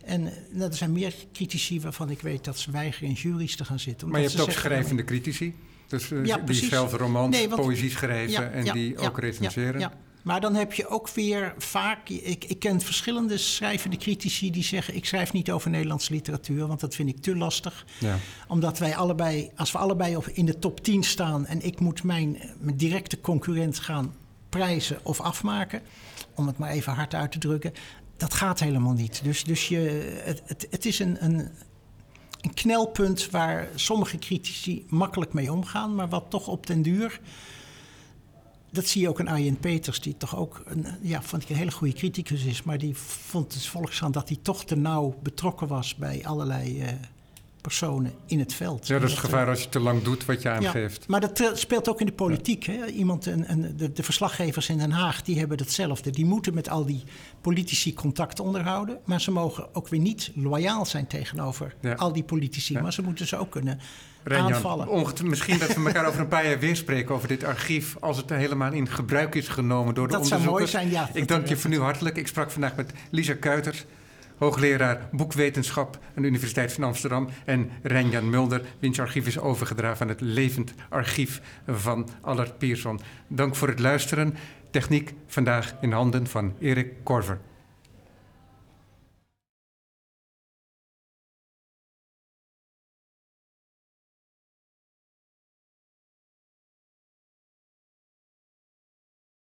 Speaker 2: En nou, er zijn meer critici waarvan ik weet dat ze weigeren in juries te gaan zitten.
Speaker 1: Maar je hebt ook schrijvende critici. Dus uh, die zelf romans, nee, poëzie schrijven en die ook recenseren.
Speaker 2: Maar dan heb je ook weer vaak... Ik, ik ken verschillende schrijvende critici die zeggen... ik schrijf niet over Nederlandse literatuur, want dat vind ik te lastig. Ja. Omdat wij allebei, als we allebei in de top 10 staan... en ik moet mijn, mijn directe concurrent gaan prijzen of afmaken... om het maar even hard uit te drukken dat gaat helemaal niet. Dus, dus je, het, het, het is een, een, een knelpunt waar sommige critici makkelijk mee omgaan, maar wat toch op den duur. Dat zie je ook in Arjen Peters, die toch ook een, ja, vond ik een hele goede criticus is. Maar die vond het Volkskrant dat hij toch te nauw betrokken was bij allerlei uh, personen in het veld.
Speaker 1: Ja, dat is het gevaar als je te lang doet wat je aangeeft.
Speaker 2: Ja, maar dat eh, speelt ook in de politiek. Hè? Iemand, een, de, de, verslaggevers in Den Haag, die hebben hetzelfde. Die moeten met al die politici contact onderhouden. Maar ze mogen ook weer niet loyaal zijn tegenover al die politici. Maar ze moeten ze ook kunnen aanvallen.
Speaker 1: misschien dat we elkaar over een paar jaar weer spreken over dit archief... als het helemaal in gebruik is genomen door de dat onderzoekers.
Speaker 2: Dat zou mooi zijn, ja.
Speaker 1: Ik dank je voor nu hartelijk. Ik sprak vandaag met Lisa Kuiter hoogleraar boekwetenschap aan de Universiteit van Amsterdam. En Renjan Mulder, wiens archief is overgedragen aan het levend archief van Allard Pierson. Dank voor het luisteren. Techniek vandaag in handen van Erik Korver.